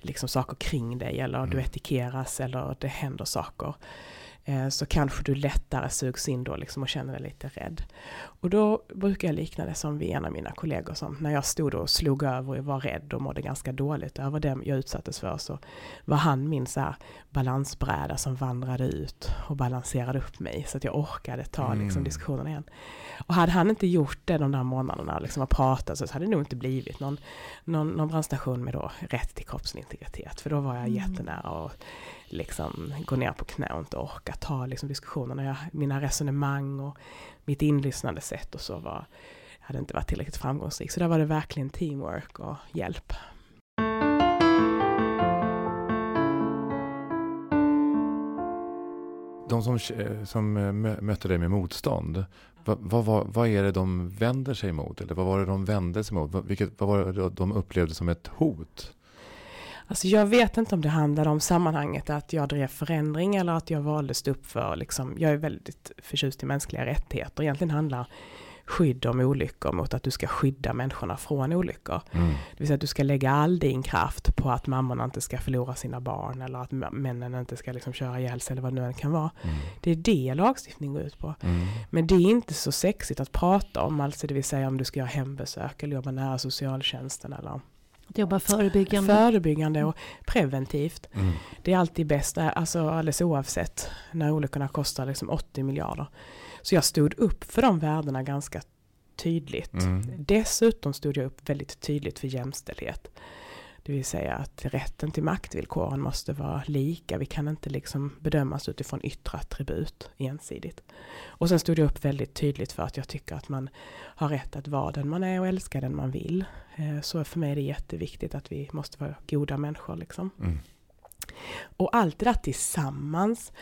liksom saker kring dig eller du Mm. etikeras eller det händer saker. Eh, så kanske du lättare sugs in då liksom och känner dig lite rädd. Och då brukar jag likna det som vid en av mina kollegor som när jag stod och slog över och var rädd och mådde ganska dåligt över det jag utsattes för så var han min så här balansbräda som vandrade ut och balanserade upp mig så att jag orkade ta Mm. liksom, diskussionen igen. Och hade han inte gjort det de där månaderna, liksom och pratat så hade det nog inte blivit någon, någon, någon brandstation med då rätt till kroppslig integritet. För då var jag Mm. jättenära och liksom gå ner på knä och inte orka ta liksom diskussionerna. Jag, mina resonemang och mitt inlyssnande sätt och så var, hade inte varit tillräckligt framgångsrik. Så där var det verkligen teamwork och hjälp. De som, som eh, mötte dig med motstånd, vad, vad, vad, är det de vänder sig mot? Eller vad var det de vände sig mot? Vilket, vad var det de upplevde som ett hot? Alltså jag vet inte om det handlade om sammanhanget att jag drev förändring eller att jag valde stå upp för, liksom, jag är väldigt förtjust i mänskliga rättigheter. Egentligen handlar skydd om olyckor mot att du ska skydda människorna från olyckor. Mm. Det vill säga att du ska lägga all din kraft på att mammorna inte ska förlora sina barn eller att männen inte ska liksom köra ihjäl sig eller vad det nu än kan vara. Mm. Det är det lagstiftning går ut på. Mm. Men det är inte så sexigt att prata om, alltså det vill säga om du ska göra hembesök eller jobba nära socialtjänsten eller Att jobba förebyggande. förebyggande och preventivt. Mm. Det är alltid bäst, alltså alldeles oavsett när olyckorna kostar liksom 80 miljarder. Så jag stod upp för de värdena ganska tydligt. Mm. Dessutom stod jag upp väldigt tydligt för jämställdhet. Det vill säga att rätten till maktvillkoren måste vara lika. Vi kan inte liksom bedömas utifrån yttre attribut ensidigt. Och sen stod jag upp väldigt tydligt för att jag tycker att man har rätt att vara den man är och älska den man vill. Eh, Så för mig är det jätteviktigt att vi måste vara goda människor. Liksom. Mm. Och allt det där tillsammans,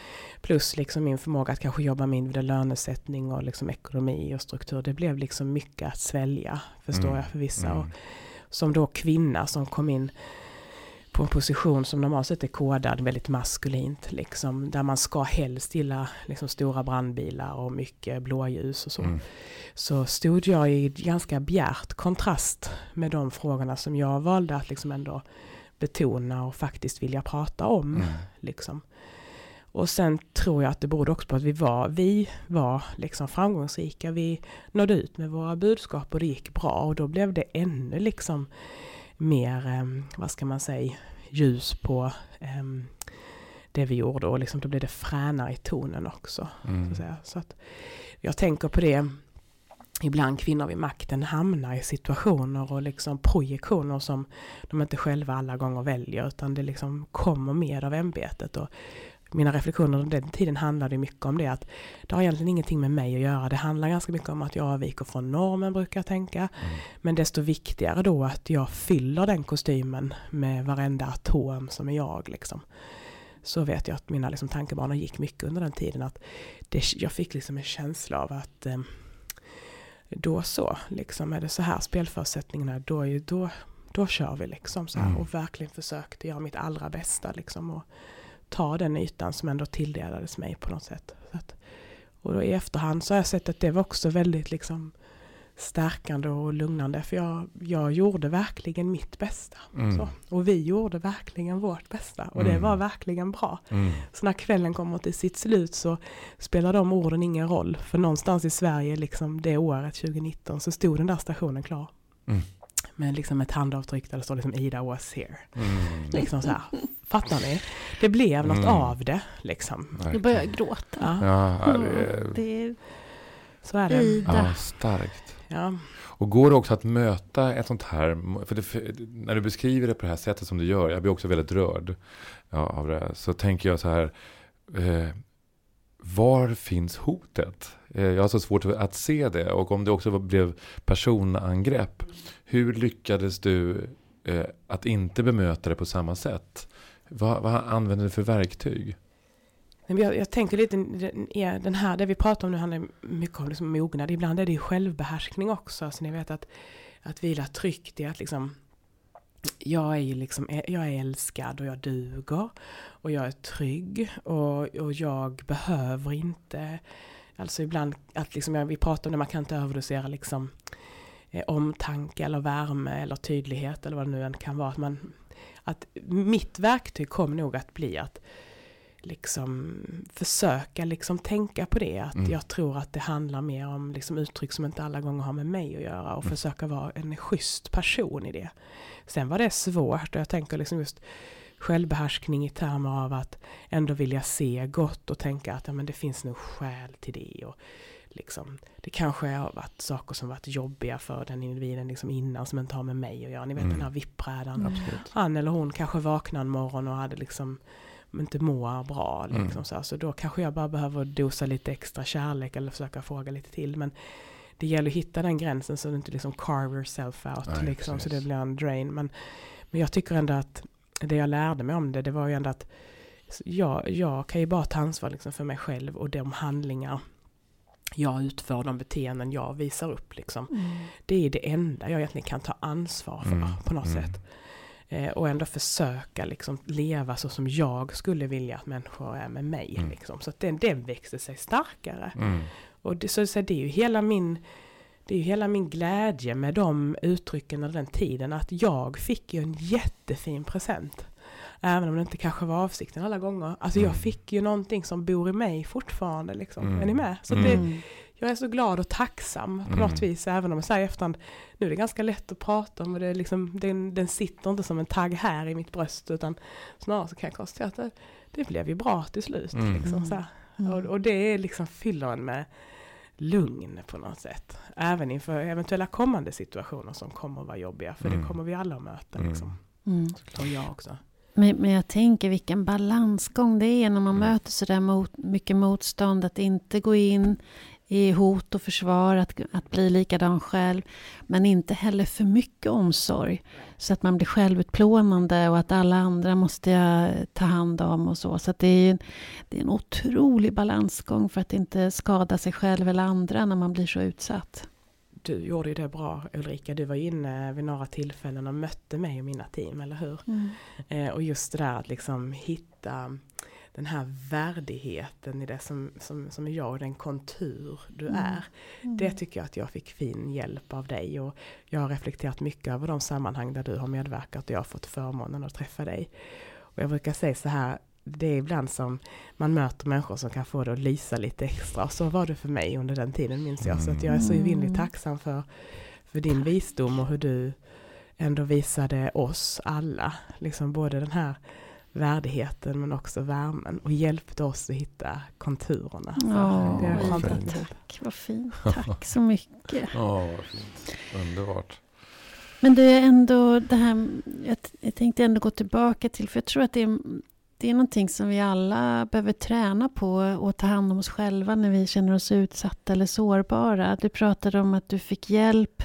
plus liksom min förmåga att kanske jobba med individuell lönesättning och liksom ekonomi och struktur, det blev liksom mycket att svälja, förstår Mm. jag för vissa. Mm. Och som då kvinna som kom in på en position som normalt sett är kodad väldigt maskulint. Liksom, där man ska helst gilla liksom, stora brandbilar och mycket blåljus och så. Mm. Så stod jag i ganska bjärt kontrast med de frågorna som jag valde att liksom ändå betona och faktiskt vilja prata om. Mm. Liksom. Och sen tror jag att det berodde också på att vi var, vi var liksom framgångsrika. Vi nådde ut med våra budskap och det gick bra och då blev det ännu liksom mer, eh, vad ska man säga, ljus på eh, det vi gjorde och liksom då blev det fränare i tonen också. Så Mm. att säga. Så att jag tänker på det, ibland kvinnor vid makten hamnar i situationer och liksom projektioner som de inte själva alla gånger väljer utan det liksom kommer med av ämbetet. Och mina reflektioner under den tiden handlade mycket om det att det har egentligen ingenting med mig att göra. Det handlar ganska mycket om att jag avviker från normen brukar jag tänka. Mm. Men desto viktigare då att jag fyller den kostymen med varenda atom som är jag. Liksom. Så vet jag att mina liksom, tankebanor gick mycket under den tiden. att det, Jag fick liksom en känsla av att eh, då så, liksom, är det så här spelförutsättningarna, då, är då, då kör vi. Liksom, så här, Mm. Och verkligen försökte göra mitt allra bästa. Liksom, och ta den ytan som ändå tilldelades mig på något sätt. Att, och då i efterhand så har jag sett att det var också väldigt liksom, stärkande och lugnande. För jag, jag gjorde verkligen mitt bästa. Mm. Och vi gjorde verkligen vårt bästa. Och det Mm. var verkligen bra. Mm. Så när kvällen kommer till sitt slut så spelar de orden ingen roll. För någonstans i Sverige, liksom det året 2019, så stod den där stationen klar. Mm. Med liksom ett handavtryck där det står liksom Ida was here. Mm. Liksom så här. Fattar ni? Det blev något Mm. av det. Liksom. Nu börjar jag gråta. Ja, Ja, Mm, det, är så är det. Ja, starkt. Ja. Och går det också att möta ett sånt här, för, det, för när du beskriver det på det här sättet som du gör, jag blir också väldigt rörd ja, av det, så tänker jag så här, eh, var finns hotet? Eh, jag har så svårt att se det och om det också blev personangrepp, hur lyckades du eh, att inte bemöta det på samma sätt? Vad, vad använder du för verktyg? Jag, jag tänker lite, den, här, det vi pratar om nu handlar mycket om liksom mognad. Ibland är det ju självbehärskning också. Så ni vet att, att vila tryggt i att liksom, jag är ju liksom, jag är älskad och jag duger. Och jag är trygg och, och jag behöver inte, alltså ibland att liksom, jag, vi pratar om det, man kan inte överdosera liksom eh, omtanke eller värme eller tydlighet eller vad det nu än kan vara. Att, man, att mitt verktyg kommer nog att bli att liksom försöka liksom tänka på det. Att Mm. jag tror att det handlar mer om liksom uttryck som inte alla gånger har med mig att göra och Mm. försöka vara en schysst person i det. Sen var det svårt och jag tänker liksom just självbehärskning i termer av att ändå vilja se gott och tänka att ja, men det finns nog skäl till det. Och liksom, det kanske har varit saker som varit jobbiga för den individen liksom innan som inte har med mig att göra. Ni vet Mm. den här vippbrädan. Mm. Han eller hon kanske vaknar en morgon och hade liksom inte mår bra. Liksom, Mm. så, så då kanske jag bara behöver dosa lite extra kärlek eller försöka fråga lite till. Men det gäller att hitta den gränsen så du inte liksom carve yourself out. Nej, liksom, så det blir en drain. Men, men jag tycker ändå att det jag lärde mig om det, det var ju ändå att jag, jag kan ju bara ta ansvar liksom för mig själv och de handlingar jag utför, de beteenden jag visar upp. Liksom. Mm. Det är det enda jag egentligen kan ta ansvar för Mm, på något mm. sätt. Eh, och ändå försöka liksom leva så som jag skulle vilja att människor är med mig. Mm. Liksom. Så att den, den växer sig starkare. Mm. Och det, så, så det är ju hela min det är ju hela min glädje med de uttrycken och den tiden att jag fick ju en jättefin present. Även om det inte kanske var avsikten alla gånger. Alltså Mm. jag fick ju någonting som bor i mig fortfarande. Liksom. Mm. Är ni med? Så Mm. det, Mm. jag är så glad och tacksam på Mm. något vis. Även om jag säger efterhand, nu är det ganska lätt att prata om och det är liksom, den, den sitter inte som en tagg här i mitt bröst. Utan snarare så kan jag konstatera att det, det blev ju bra till slut. Mm. Liksom, så här. Mm. Och, och det är liksom fyller en med lugn på något sätt. Även inför eventuella kommande situationer som kommer att vara jobbiga. För Mm. det kommer vi alla att möta. Mm. Liksom. Mm. Och jag också. Men, men jag tänker vilken balansgång det är när man Mm. möter sådär mot, mycket motstånd. Att inte gå in i hot och försvar, att, att bli likadan själv. Men inte heller för mycket omsorg. Så att man blir självutplånande och att alla andra måste jag ta hand om och så. Så det är, en, det är en otrolig balansgång för att inte skada sig själv eller andra när man blir så utsatt. Du gjorde ju det bra Ulrika, du var inne vid några tillfällen och mötte mig och mina team, eller hur? Mm. Eh, och just det där att liksom hitta den här värdigheten i det som, som, som är jag och den kontur du Mm. är. Mm. Det tycker jag att jag fick fin hjälp av dig och jag har reflekterat mycket över de sammanhang där du har medverkat och jag har fått förmånen att träffa dig. Och jag brukar säga så här, det är ibland som man möter människor som kan få det att lysa lite extra. Så var det för mig under den tiden minns jag. Så att jag är så Mm. evinnerligt tacksam för, för din visdom och hur du ändå visade oss alla, liksom både den här värdigheten men också värmen och hjälpte oss att hitta konturerna. Ja, det är vad fint. Tack, vad fint. Tack så mycket. Ja, vad fint. Underbart. Men du är ändå det här, jag, jag tänkte ändå gå tillbaka till, för jag tror att det är, det är någonting som vi alla behöver träna på och ta hand om oss själva när vi känner oss utsatta eller sårbara. Du pratade om att du fick hjälp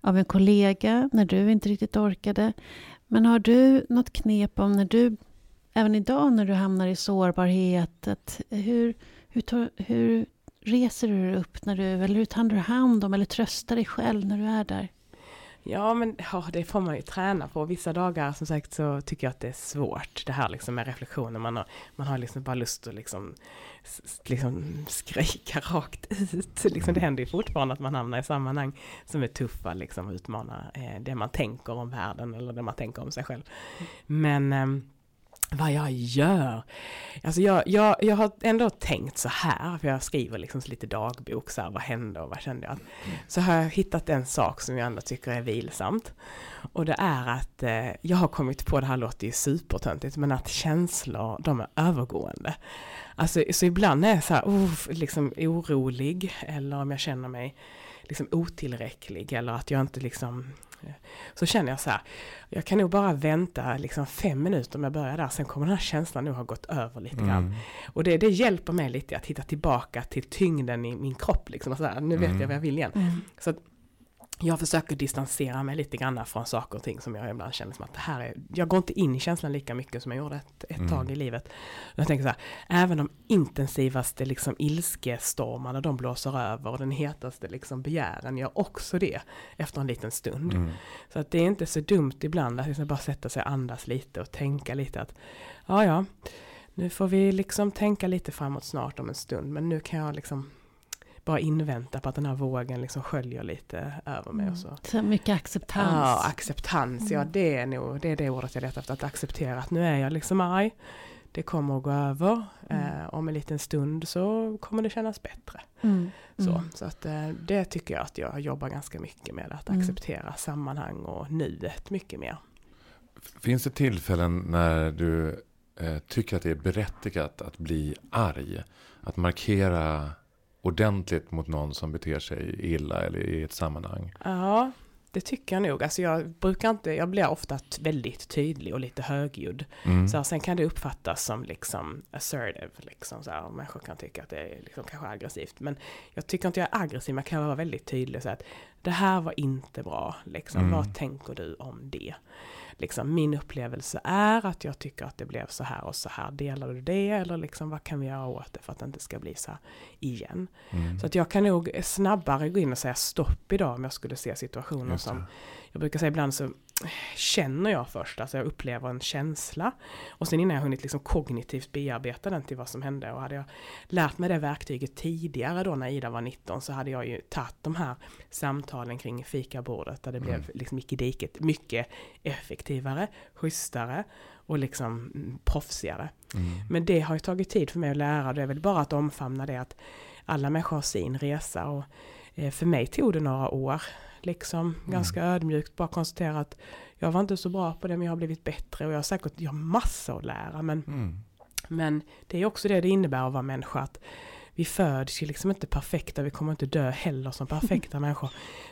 av en kollega när du inte riktigt orkade. Men har du något knep om när du, även idag när du hamnar i sårbarhet, att hur, hur, hur reser du dig upp när du, eller hur tar du hand om eller tröstar dig själv när du är där? Ja, men ja, det får man ju träna på. Vissa dagar som sagt så tycker jag att det är svårt det här liksom med reflektioner. Man har, man har liksom bara lust att liksom, liksom skrika rakt ut. Liksom, det händer ju fortfarande att man hamnar i sammanhang som är tuffa, liksom utmanar eh, det man tänker om världen eller det man tänker om sig själv. Men ehm, vad jag gör? Alltså jag, jag, jag har ändå tänkt så här, för jag skriver liksom lite dagbok, så här, vad hände och vad kände jag? Så har jag hittat en sak som jag ändå tycker är vilsamt. Och det är att eh, jag har kommit på, det här låter ju supertöntigt, men att känslor, de är övergående. Alltså, så ibland är jag så här, oh, liksom orolig, eller om jag känner mig liksom otillräcklig, eller att jag inte liksom så känner jag så här, jag kan nog bara vänta liksom fem minuter om jag börjar där, sen kommer den här känslan nog ha gått över lite grann. Mm. Och det, det hjälper mig lite att hitta tillbaka till tyngden i min kropp. Liksom, så här, nu vet Mm. jag vad jag vill igen. Mm. Så att jag försöker distansera mig lite grann från saker och ting som jag ibland känner som att det här är, jag går inte in i känslan lika mycket som jag gjorde ett, ett Mm. tag i livet. Jag tänker så här, även de intensivaste liksom ilskestormarna de blåser över och den hetaste liksom begären gör också det efter en liten stund. Mm. Så att det är inte så dumt ibland att liksom bara sätta sig och andas lite och tänka lite att ja ja, nu får vi liksom tänka lite framåt snart om en stund men nu kan jag liksom bara invänta på att den här vågen liksom sköljer lite över mig och så. Så mycket acceptans. Ja, acceptans, ja Mm. det är nog det, är det ordet jag letar efter, att acceptera att nu är jag liksom arg, det kommer att gå över, Mm. eh, om en liten stund så kommer det kännas bättre. Mm. Så, Mm. så att eh, det tycker jag att jag jobbar ganska mycket med, att Mm. acceptera sammanhang och nuet mycket mer. Finns det tillfällen när du eh, tycker att det är berättigat att bli arg? Att markera ordentligt mot någon som beter sig illa eller i ett sammanhang? Ja, det tycker jag nog. Alltså jag brukar inte, jag blir ofta väldigt tydlig och lite högljudd. Mm. Så här, sen kan det uppfattas som liksom assertive, liksom så här, människor kan tycka att det är liksom kanske aggressivt. Men jag tycker inte jag är aggressiv, man kan vara väldigt tydlig och säga att det här var inte bra, liksom, Mm. vad tänker du om det? Liksom, min upplevelse är att jag tycker att det blev så här och så här, delar du det? Eller liksom, vad kan vi göra åt det för att det inte ska bli så här igen? Mm. Så att jag kan nog snabbare gå in och säga stopp idag om jag skulle se situationer som jag brukar säga ibland så känner jag först, alltså jag upplever en känsla. Och sen innan jag hunnit liksom kognitivt bearbeta den till vad som hände. Och hade jag lärt mig det verktyget tidigare då när Ida var 19 så hade jag ju tagit de här samtalen kring fikabordet där det Mm. blev liksom i diket mycket effektivare, schysstare och liksom mm, proffsigare. Mm. Men det har ju tagit tid för mig att lära. Det är väl bara att omfamna det att alla människor har sin resa. Och eh, för mig tog det några år. Liksom ganska ödmjukt bara konstatera att jag var inte så bra på det men jag har blivit bättre. Och jag har säkert jag har massor att lära. Men, Mm. men det är också det det innebär att vara människa. Att vi föds ju liksom inte perfekta. Vi kommer inte dö heller som perfekta människor.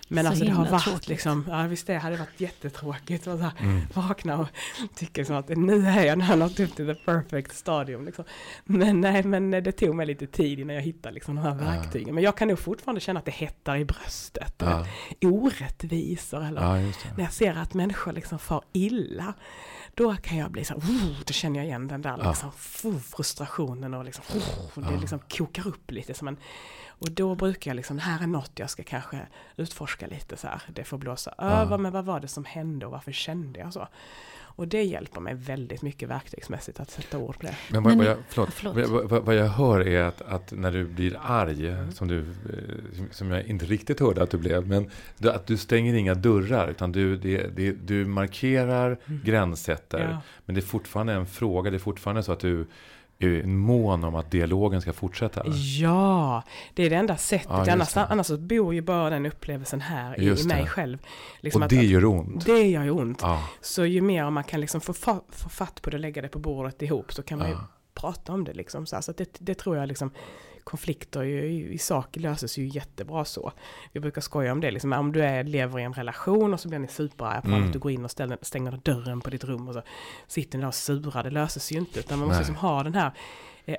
Men Så alltså det har varit tråkigt. liksom, ja visst det hade varit jättetråkigt. Här, Mm. vakna och tycka liksom att nu är jag, nått upp till the perfect stadium. Liksom. Men nej, men det tog mig lite tid innan jag hittade liksom de här Ja. verktygen. Men jag kan nog fortfarande känna att det hettar i bröstet. Ja. Orättvisor eller ja, när jag ser att människor liksom far illa. Då kan jag bli så här, oh, då känner jag igen den där Ja. liksom, frustrationen och liksom, oh, det Ja. liksom kokar upp lite. Som en, och då brukar jag liksom, här är något jag ska kanske utforska lite så här. Det får blåsa över, men vad var det som hände och varför kände jag så? Och det hjälper mig väldigt mycket verktygsmässigt att sätta ord på det. Men vad, vad, jag, förlåt, förlåt. Vad, vad, jag hör är att, att när du blir arg, Mm. som, du, eh, som- jag inte riktigt hörde att du blev, men att du stänger inga dörrar, utan du, det, det, du markerar, Mm. gränssätter, Ja. men det är fortfarande en fråga, det är fortfarande så att du är mån om att dialogen ska fortsätta. Ja, det är det enda sättet. Ja, annars, det. annars så bor ju bara den upplevelsen här i, Just i mig det. själv. Liksom Och att- det gör ont. det gör ju ont. Ja, Så ju mer man kan liksom få, fa- få fatt på det och lägga det på bordet ihop så kan man ju ja. prata om det. Liksom, så här. så att det, det tror jag liksom, konflikter i, i sak löses ju jättebra så. Vi brukar skoja om det, liksom, om du är, lever i en relation och så blir ni superarga på Mm. att du går in och ställer, stänger dörren på ditt rum och så sitter ni där och surar, det löses ju inte. Utan man måste Nej. liksom ha den här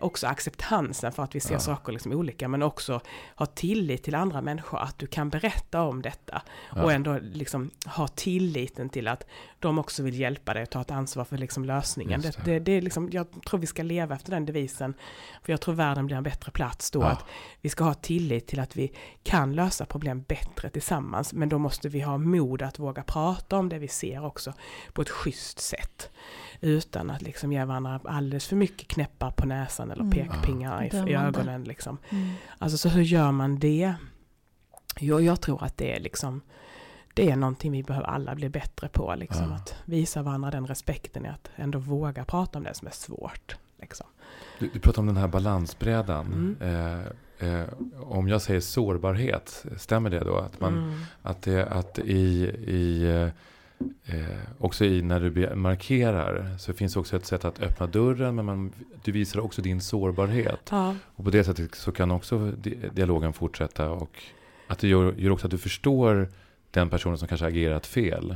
också acceptansen för att vi ser Ja. saker liksom olika men också ha tillit till andra människor att du kan berätta om detta Ja. och ändå liksom ha tilliten till att de också vill hjälpa dig och ta ett ansvar för liksom lösningen. Det. det. Det, det är liksom, jag tror vi ska leva efter den devisen. För jag tror världen blir en bättre plats då. Ja. Att vi ska ha tillit till att vi kan lösa problem bättre tillsammans. Men då måste vi ha mod att våga prata om det vi ser också på ett schysst sätt. Utan att liksom ge varandra alldeles för mycket knäppar på näsan eller Mm. pekpingar i, i Dömande. ögonen. Liksom. Mm. Alltså så hur gör man det? Jo, jag tror att det är liksom det är någonting vi behöver alla bli bättre på. Liksom, Ja. Att visa varandra den respekten i att ändå våga prata om det som är svårt. Liksom. Du, du pratar om den här balansbrädan. Mm. Eh, eh, om jag säger sårbarhet, stämmer det då? Att, man, Mm. att, det, att i, i, eh, också i när du markerar så finns också ett sätt att öppna dörren men man, du visar också din sårbarhet. Ja, Och på det sättet så kan också di- dialogen fortsätta och att det gör, gör också att du förstår den personen som kanske agerat fel.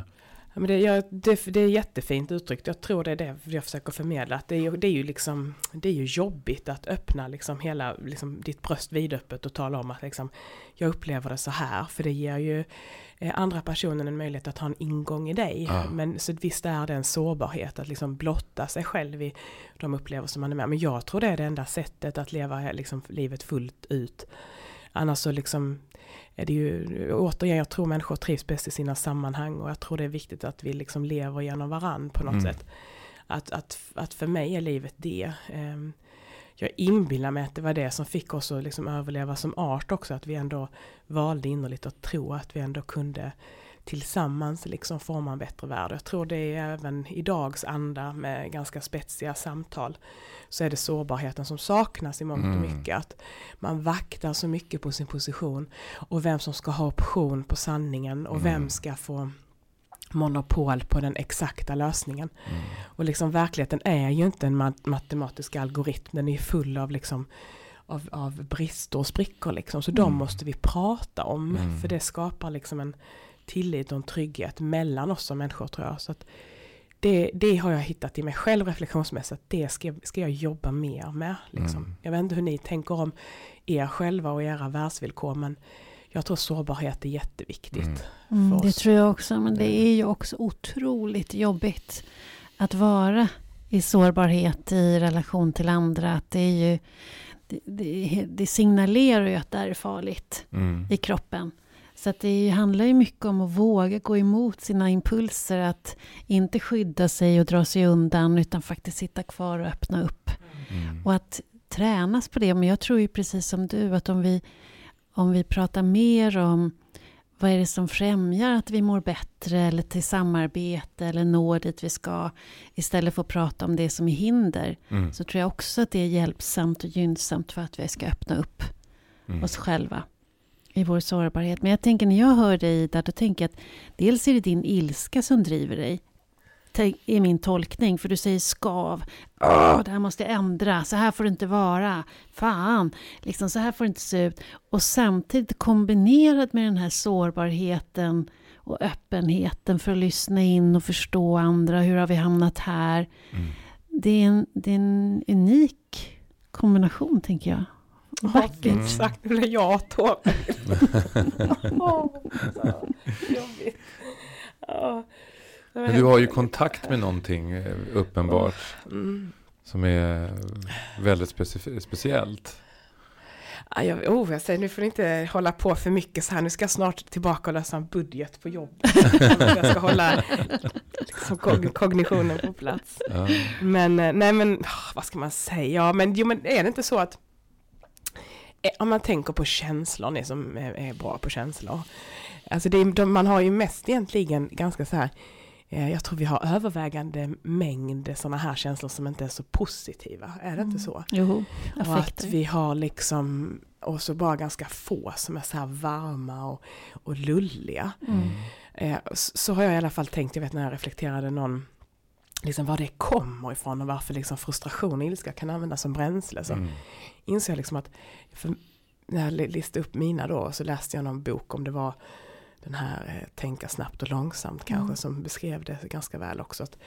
Ja, men det, jag, det, det är jättefint uttryckt. Jag tror det är det jag försöker förmedla. Att det, är, det, är ju liksom, det är ju jobbigt att öppna liksom hela liksom ditt bröst vidöppet och tala om att liksom, jag upplever det så här. För det ger ju eh, andra personen en möjlighet att ha en ingång i dig. Ja. Men så visst är det en sårbarhet att liksom blotta sig själv i de upplevelser man är med. Men jag tror det är det enda sättet att leva liksom, livet fullt ut. Annars så liksom är det ju, återigen, jag tror människor trivs bäst i sina sammanhang och jag tror det är viktigt att vi liksom lever genom varann på något Mm. sätt. Att, att, att för mig är livet det. Ehm, jag inbillar mig att det var det som fick oss att liksom överleva som art också, att vi ändå valde innerligt att tro att vi ändå kunde tillsammans liksom forma en bättre värld. Jag tror det är även i dags anda med ganska spetsiga samtal så är det sårbarheten som saknas i mångt och Mm. mycket. Att man vaktar så mycket på sin position och vem som ska ha option på sanningen och vem Mm. ska få monopol på den exakta lösningen. Mm. Och liksom verkligheten är ju inte en mat- matematisk algoritm, den är full av liksom av, av brister och sprickor liksom. Så de Mm. måste vi prata om. Mm. För det skapar liksom en tillit och en trygghet mellan oss som människor tror jag. Så att det, det har jag hittat i mig själv reflektionsmässigt. Det ska, ska jag jobba mer med. Liksom. Mm. Jag vet inte hur ni tänker om er själva och era världsvillkor. Men jag tror sårbarhet är jätteviktigt. Mm. Mm, det tror jag också, men det är ju också otroligt jobbigt att vara i sårbarhet i relation till andra. Att det, är ju, det, det, det signalerar ju att det är farligt Mm. i kroppen. Så att det handlar ju mycket om att våga gå emot sina impulser, att inte skydda sig och dra sig undan, utan faktiskt sitta kvar och öppna upp. Mm. Och att tränas på det. Men jag tror ju precis som du att om vi, om vi pratar mer om vad är det som främjar att vi mår bättre eller till samarbete eller når dit vi ska istället för att prata om det som är hinder Mm. så tror jag också att det är hjälpsamt och gynnsamt för att vi ska öppna upp Mm. oss själva i vår sårbarhet. Men jag tänker när jag hör dig Ida, då tänker jag att dels är det din ilska som driver dig. Är min tolkning, för du säger skav. Åh, det här måste jag ändra, så här får det inte vara. Fan, liksom så här får det inte se ut. Och samtidigt kombinerat med den här sårbarheten och öppenheten för att lyssna in och förstå andra. Hur har vi hamnat här? Mm. Det är en, det är en unik kombination, tänker jag. Ja, Vackert. Mm. Exakt, nu blev jag tårögd. Jobbigt. Ja. Men du har ju kontakt med någonting eh, uppenbart Mm. som är väldigt specif- speciellt. Ja, jag, oh, jag säger, nu får ni inte hålla på för mycket så här. Nu ska jag snart tillbaka och lösa en budget på jobbet. jag ska hålla liksom, kog kognitionen på plats. Ja. Men eh, nej men, vad ska man säga? Ja men, jo, men är det inte så att om man tänker på känslor, ni som är, bra på känslor. Alltså det, de, man har ju mest egentligen ganska så här, eh, jag tror vi har övervägande mängd sådana här känslor som inte är så positiva. Är det inte så? Jo, Och att affekter. vi har liksom, och så bara ganska få som är så här varma och, och lulliga. Mm. Eh, så, så har jag i alla fall tänkt, jag vet när jag reflekterade någon, liksom var det kommer ifrån och varför liksom frustration och ilska kan användas som bränsle. Så Mm. insåg jag liksom att, när jag li- listade upp mina då, så läste jag någon bok om det var den här eh, Tänka snabbt och långsamt kanske, Mm. som beskrev det ganska väl också. Att,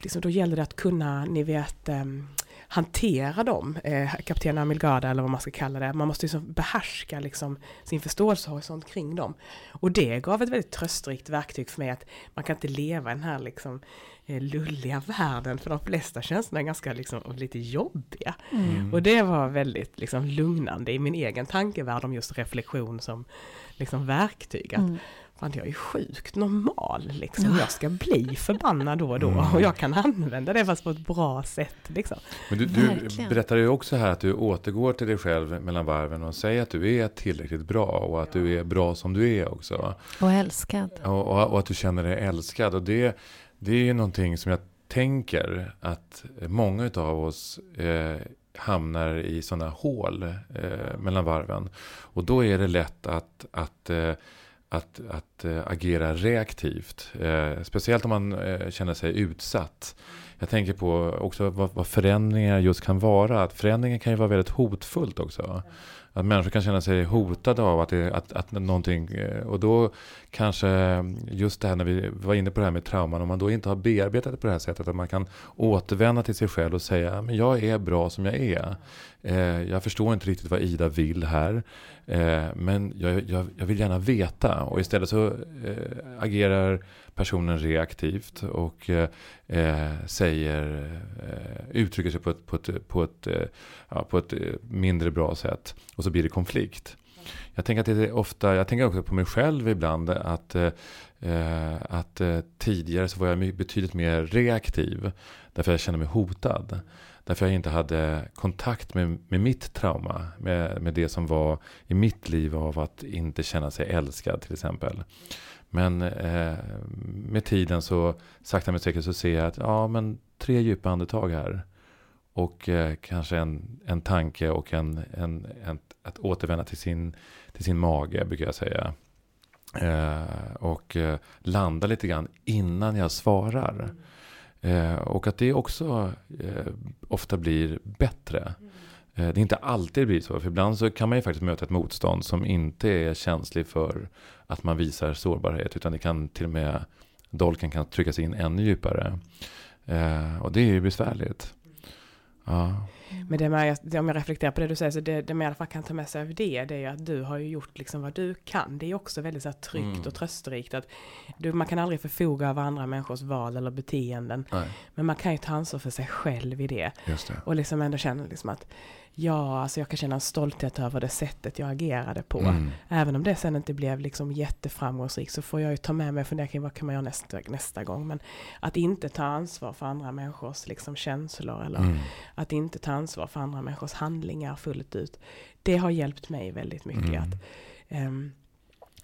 liksom, då gäller det att kunna, ni vet, ehm, hantera dem, eh, kapten Amilgada eller vad man ska kalla det. Man måste liksom behärska liksom, sin förståelsehorisont kring dem. Och det gav ett väldigt tröstrikt verktyg för mig att man kan inte leva i den här liksom, eh, lulliga världen, för de flesta känslorna är ganska liksom, lite jobbiga. Mm. Och det var väldigt liksom, lugnande i min egen tankevärld om just reflektion som liksom, verktyg. Att, Mm. Fan, jag är sjukt normal liksom. Jag ska bli förbannad då och då. Mm. Och jag kan använda det fast på ett bra sätt. Liksom. Men du, du berättar ju också här att du återgår till dig själv mellan varven och säger att du är tillräckligt bra och att du är bra som du är också. Och älskad. Och, och, och att du känner dig älskad. Och det, det är ju någonting som jag tänker att många av oss eh, hamnar i sådana hål eh, mellan varven. Och då är det lätt att, att, eh, att, att eh, agera reaktivt. Eh, speciellt om man eh, känner sig utsatt. Jag tänker på också vad, vad förändringar just kan vara. Att förändringar kan ju vara väldigt hotfullt också. Att människor kan känna sig hotade av att, det, att, att någonting... eh, Och då kanske just det här när vi var inne på det här med trauman. Om man då inte har bearbetat det på det här sättet. Att man kan återvända till sig själv och säga men jag är bra som jag är. Eh, jag förstår inte riktigt vad Ida vill här. Eh, men jag, jag, jag vill gärna veta. Och istället så eh, agerar personen reaktivt och eh, säger, uttrycker sig på ett, på ett, på ett, ja, på ett mindre bra sätt. Och så blir det konflikt. Jag tänker att det är ofta, jag tänker också på mig själv ibland att, eh, att eh, tidigare så var jag betydligt mer reaktiv. Därför jag kände mig hotad. Därför jag inte hade kontakt med, med mitt trauma. Med, med det som var i mitt liv av att inte känna sig älskad till exempel. Men eh, med tiden så sakta men säkert så ser jag att ja men tre djupa andetag här. Och eh, kanske en, en tanke och en, en, en, att återvända till sin, till sin mage brukar jag säga. Eh, och eh, landa lite grann innan jag svarar. Eh, och att det också eh, ofta blir bättre. Eh, det är inte alltid det blir så. För ibland så kan man ju faktiskt möta ett motstånd som inte är känslig för att man visar sårbarhet. Utan det kan till och med, dolken kan tryckas in ännu djupare. Eh, och det är ju besvärligt. Ja. Men det med, om jag reflekterar på det du säger, så det, det man i alla fall kan ta med sig av det, det är ju att du har ju gjort liksom vad du kan. Det är också väldigt så här tryggt Mm. och trösterikt. Att du, man kan aldrig förfoga över andra människors val eller beteenden. Nej, Men man kan ju ta ansvar för sig själv i det. det. Och liksom ändå känna liksom att ja, alltså jag kan känna en stolthet över det sättet jag agerade på. Mm. Även om det sen inte blev liksom jätteframgångsrikt så får jag ju ta med mig och fundera kring vad kan man göra nästa, nästa gång. Men att inte ta ansvar för andra människors liksom känslor eller Mm. att inte ta ansvar för andra människors handlingar fullt ut. Det har hjälpt mig väldigt mycket Mm. att ehm,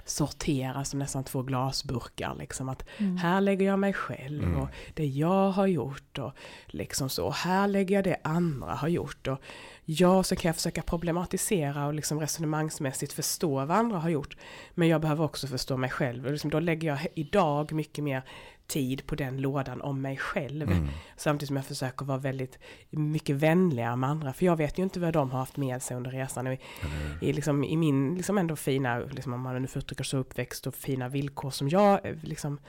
sortera som nästan två glasburkar. Liksom att Mm. här lägger jag mig själv Mm. och det jag har gjort och liksom så. Här lägger jag det andra har gjort. Och ja, så kan jag försöka problematisera och liksom resonemangsmässigt förstå vad andra har gjort. Men jag behöver också förstå mig själv. Och liksom då lägger jag idag mycket mer tid på den lådan om mig själv. Mm. Samtidigt som jag försöker vara väldigt mycket vänligare med andra. För jag vet ju inte vad de har haft med sig under resan. I, i, liksom, i min liksom ändå fina, liksom, om man nu får uttrycka så, uppväxt och fina villkor som jag eh, liksom,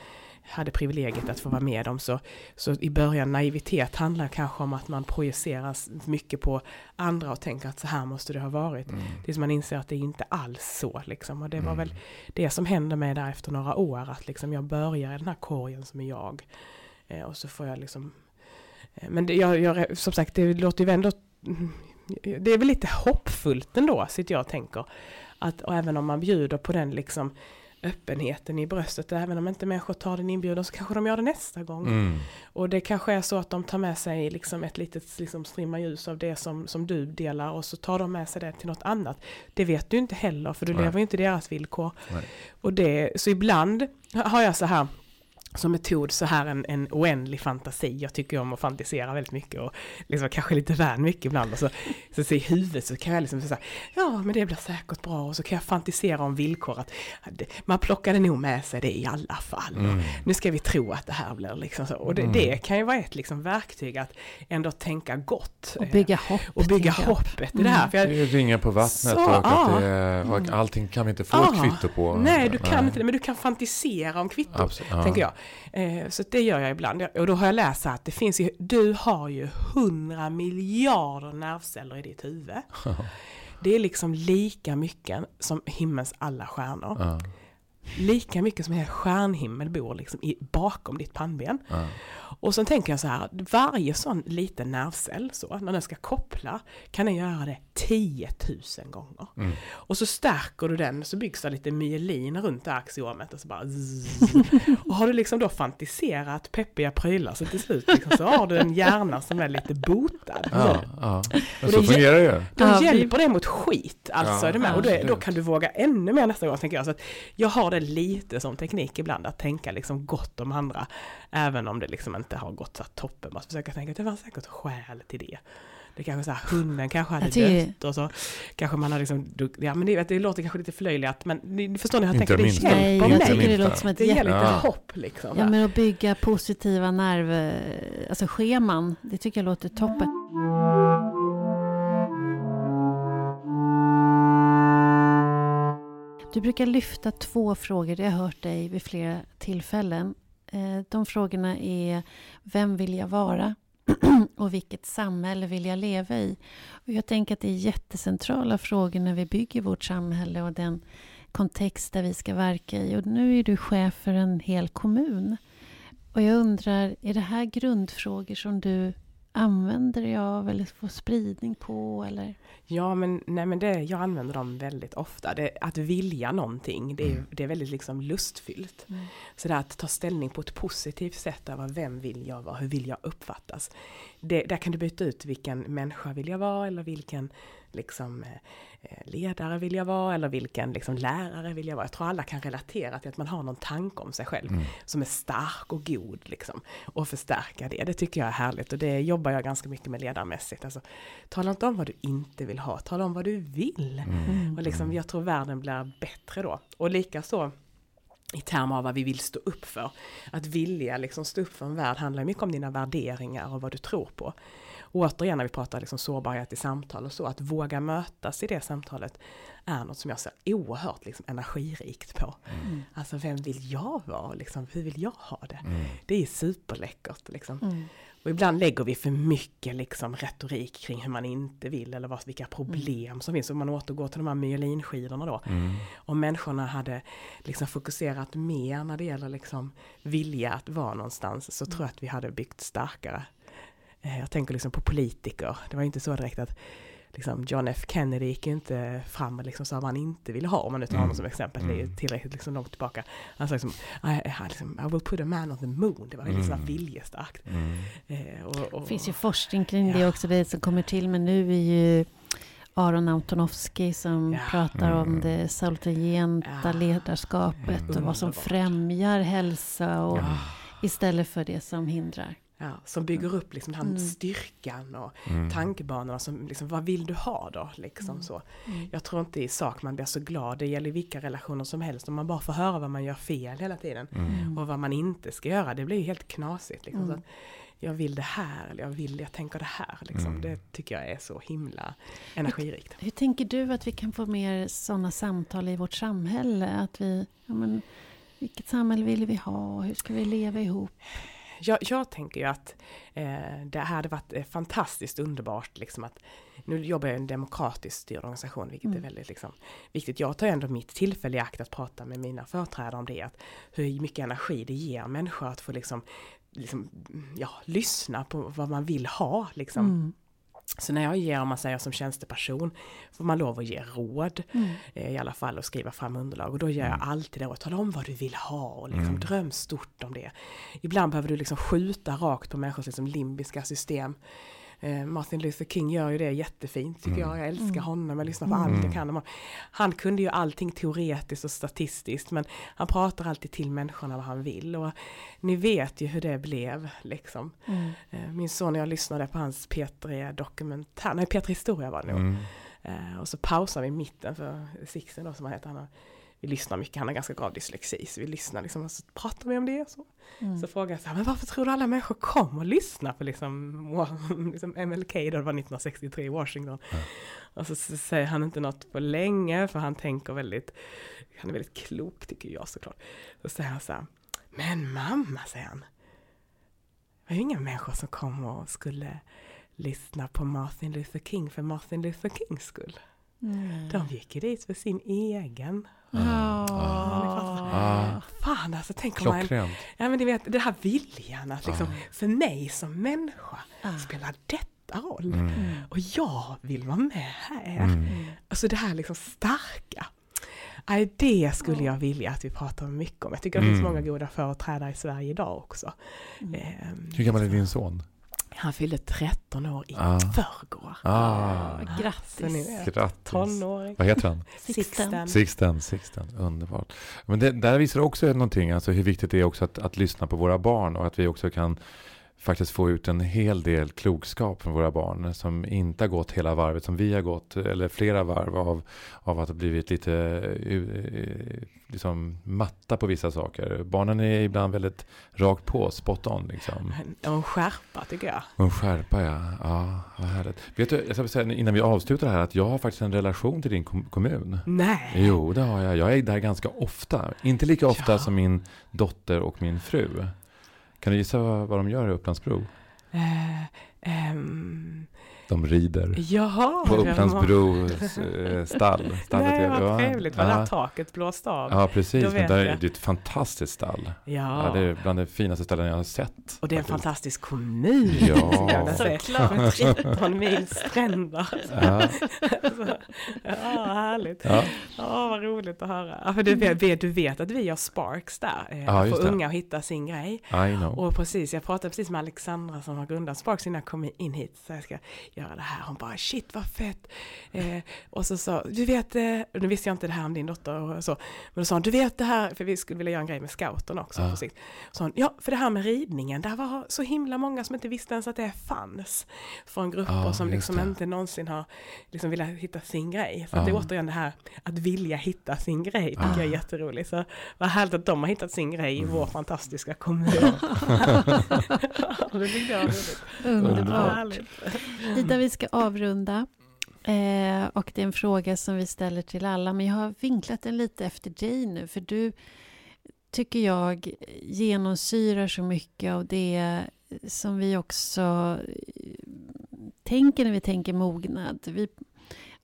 hade privilegiet att få vara med om. Så, så i början naivitet handlar kanske om att man projicerar mycket på andra och tänker att så här måste det ha varit. Mm. Tills man inser att det inte alls så. Liksom. Och det var Mm. väl det som hände mig där efter några år. Att liksom jag börjar i den här korgen som är jag. Eh, och så får jag liksom... Eh, men det, jag, jag, som sagt, det låter ju ändå... mm, det är väl lite hoppfullt ändå, sitter jag och tänker. Att, och även om man bjuder på den liksom öppenheten i bröstet, även om inte människor tar den inbjudan så kanske de gör det nästa gång. Mm. Och det kanske är så att de tar med sig liksom ett litet liksom strimma ljus av det som, som du delar och så tar de med sig det till något annat. Det vet du inte heller för du Nej. lever ju inte deras villkor. Nej. Och det, så ibland har jag så här som metod så här en, en oändlig fantasi. Jag tycker om att fantisera väldigt mycket och liksom kanske lite väl mycket ibland. Och så, så, så i huvudet så kan jag liksom säga, ja men det blir säkert bra och så kan jag fantisera om villkor att man plockade nog med sig det i alla fall. Mm. Nu ska vi tro att det här blir liksom så. Och det, Mm. det kan ju vara ett liksom verktyg att ändå tänka gott. Och bygga hopp. och bygga hoppet i det här. För jag, Det är ringa på vattnet Så, och att ja. det och allting kan vi inte få Ja. ett kvitto på. nej, du kan inte det, men du kan fantisera om kvittot. Tänker jag. Eh, så det gör jag ibland. Och då har jag läst att det finns ju, du har ju hundra miljarder nervceller i ditt huvud. Det är liksom lika mycket som himmelens alla stjärnor. Ja, Lika mycket som en hel stjärnhimmel bor liksom i, bakom ditt pannben. ja. Och sen tänker jag så här, varje sån liten nervcell så, när den ska koppla, kan den göra det 10 000 gånger. Mm. Och så stärker du den, så byggs det lite myelin runt det axiomet och så bara zzz. Och har du liksom då fantiserat peppiga prylar så till slut liksom, så har du en hjärna som är lite botad. Ja, ja. Men Och så det- fungerar det ju. Då Ja, hjälper det mot skit, alltså. Ja, är du med? Och då, då kan du våga ännu mer nästa gång, tänker jag. Så att jag har det lite som teknik ibland, att tänka liksom gott om andra. Även om det liksom inte har gått så toppen. Bara försöka tänka att det var säkert skäl till det. Det kanske så här, hunden kanske hade Jag tycker- dött och så kanske man har liksom, ja men det, det låter kanske lite förlöjligt, men ni, ni förstår ni hur jag Inte tänker, det hjälper Inte jag mig. tycker det låter som ett Det ger lite Ja. hopp liksom. Ja, men att bygga positiva nerv... Alltså scheman, det tycker jag låter toppen. Du brukar lyfta två frågor, det har jag hört dig vid flera tillfällen. Eh, de frågorna är Vem vill jag vara? och vilket samhälle vill jag leva i? Och jag tänker att det är jättecentrala frågor när vi bygger vårt samhälle och den kontext där vi ska verka i. Och nu är du chef för en hel kommun. Och jag undrar, är det här grundfrågor som du använder av eller får spridning på? Eller? Ja, men, nej, men det, jag använder dem väldigt ofta. Det, att vilja någonting, det är, Mm. det är väldigt liksom lustfyllt. Så det att ta ställning på ett positivt sätt över vem vill jag vara, hur vill jag uppfattas. Det, där kan du byta ut vilken människa vill jag vara eller vilken liksom, eh, ledare vill jag vara eller vilken liksom, lärare vill jag vara. Jag tror alla kan relatera till att man har någon tanke om sig själv Mm. som är stark och god liksom. Och förstärka det, det tycker jag är härligt och det jobbar jag ganska mycket med ledarmässigt. Alltså, tala inte om vad du inte vill ha, tala om vad du vill. Mm. Och liksom, jag tror världen blir bättre då. Och likaså i termer av vad vi vill stå upp för. Att vilja liksom stå upp för en värld handlar mycket om dina värderingar och vad du tror på. Och återigen när vi pratar liksom sårbarhet i samtal och så, att våga mötas i det samtalet är något som jag ser oerhört liksom energirikt på. Mm. Alltså vem vill jag vara? Liksom, hur vill jag ha det? Mm. Det är superläckert. Liksom. Mm. Och ibland lägger vi för mycket liksom, retorik kring hur man inte vill eller vad, vilka problem som finns. Om man återgår till de här myelinskidorna då. Mm. Om människorna hade liksom, fokuserat mer när det gäller liksom, vilja att vara någonstans så tror jag att vi hade byggt starkare. Eh, Jag tänker liksom på politiker. Det var ju inte så direkt att liksom, John F Kennedy gick ju inte fram och liksom sa vad han inte ville ha, om man nu tar honom Mm. som exempel. Det är ju Mm. tillräckligt liksom långt tillbaka. Han sa liksom I, I, liksom, I will put a man on the moon. Det var väldigt Mm. viljestarkt. Mm. Eh, och, och, Det finns ju forskning kring det Ja. också. Det som kommer till. Men nu är ju Aron Antonovsky som Ja. pratar om Mm. det salutogenta Ja. ledarskapet och vad som främjar hälsa och ja, istället för det som hindrar. Ja, som bygger upp liksom den här Mm. styrkan och Mm. tankebanorna. Som, liksom, vad vill du ha då? Liksom Mm. så. Jag tror inte i sak man blir så glad. Det gäller vilka relationer som helst. Om man bara får höra vad man gör fel hela tiden. Mm. Och vad man inte ska göra. Det blir ju helt knasigt. Liksom. Mm. Så att jag vill det här. Eller jag vill, jag tänker det här. Liksom. Mm. Det tycker jag är så himla energirikt. Hur tänker du att vi kan få mer sådana samtal i vårt samhälle? Att vi, ja men, vilket samhälle vill vi ha? Hur ska vi leva ihop? Jag, jag tänker ju att eh, det hade varit eh, fantastiskt underbart liksom att nu jobbar jag i en demokratiskt styrd organisation, vilket Mm. är väldigt liksom, viktigt. Jag tar ändå mitt tillfälle i akt att prata med mina företrädare om det, att hur mycket energi det ger människor att få liksom, liksom ja, lyssna på vad man vill ha liksom. Mm. Så när jag ger, om man säger som tjänsteperson, får man lov att ge råd Mm. eh, i alla fall och skriva fram underlag. Och då gör jag Mm. alltid det och tala om vad du vill ha och liksom Mm. dröm stort om det. Ibland behöver du liksom skjuta rakt på människors liksom limbiska system. Eh, Martin Luther King gör ju det jättefint tycker Mm. jag. Jag älskar Mm. honom, jag lyssnar på Mm. allt jag Mm. kan om honom. Han kunde ju allting teoretiskt och statistiskt men han pratar alltid till människorna vad han vill. Och ni vet ju hur det blev liksom. Mm. Eh, Min son och jag lyssnade på hans P3 dokumentär, nej P3 Historia var det nog. Mm. Eh, och så pausar vi i mitten för Sixten då som han heter. Han vi lyssnar mycket, han har ganska grav dyslexi. Så vi lyssnar liksom och så pratar vi om det. Och så. Mm. så frågar jag så här, men varför tror du alla människor kom och lyssnar på liksom, liksom MLK, då det var 1963 i Washington. Ja. Och så, så säger han inte något på länge för han tänker väldigt, han är väldigt klok tycker jag såklart. Så säger han så här, men mamma säger han, det var ju inga människor som kom och skulle lyssna på Martin Luther King för Martin Luther Kings skull. Mm. De gick ju dit för sin egen. Ja. Ah. Fan alltså, tänk om man... Ja men du vet, det här viljan att liksom, Ah. för mig som människa Ah. spelar detta roll. Mm. Och jag vill vara med här. Mm. Alltså det här liksom starka. Nej, det skulle jag vilja att vi pratar mycket om. Jag tycker det finns Mm. många goda företrädare i Sverige idag också. Mm. Ehm, Hur gammal är din son? Han fyllde 13 år i Ah. förrgår. Ah, ni Grattis. grattis. Tonåring. Vad heter han? Sixten. Sixten, Sixten, underbart. Men det, där visar det också någonting, alltså hur viktigt det är också att, att lyssna på våra barn och att vi också kan faktiskt få ut en hel del klokskap från våra barn som inte har gått hela varvet som vi har gått, eller flera varv av, av att ha blivit lite eh, liksom matta på vissa saker. Barnen är ibland väldigt rakt på, spot on liksom. Och en skärpa tycker jag. Och en skärpa ja, ja, vad härligt. Vet du, jag ska säga innan vi avslutar det här att jag har faktiskt en relation till din kom- kommun. Nej. Jo, det har jag. Jag är där ganska ofta. Inte lika ofta Ja. som min dotter och min fru. Kan du gissa vad, vad de gör i Upplandsbro? Uh, eh, um, ehm, de rider. jaha. På Upplandsbros eh, stall. Stallet Nej, vad ja. trevligt. Var ja. taket blåst av? Ja, precis. Men där, jag. det är ett fantastiskt stall. Ja. Ja, det är bland de finaste ställen jag har sett. Och det är en faktiskt. fantastisk kommun. Ja. jag. Såklart. Med 13 mil stränder. Ja, ja, härligt. ja. Ja, vad roligt att höra. Ja, för du, vet, du vet att vi har Sparks där. Eh, Ja, för unga att hitta sin grej. I know. Och precis, jag pratade precis med Alexandra som har grundat Sparks innan jag kom in hit. Så jag ska göra det här. Hon bara shit vad fett. Eh, och så sa, du vet, eh, nu visste jag inte det här om din dotter och så. Men då sa hon, du vet det här, för vi skulle vilja göra en grej med scouten också. Ja. Sikt. Så sa hon, ja för det här med ridningen, där var så himla många som inte visste ens att det fanns. Från grupper Ja, som liksom det. inte någonsin har liksom velat hitta sin grej. Så att det är Ja. återigen det här att vilja hitta sin grej tycker Ja. jag är jätteroligt. Så vad härligt att de har hittat sin grej i vår fantastiska kommun. det tyckte jag var roligt. Underbart. Ida, vi ska avrunda. Eh, och det är en fråga som vi ställer till alla, men jag har vinklat den lite efter dig nu, för du tycker jag genomsyrar så mycket av det som vi också tänker när vi tänker mognad. Vi,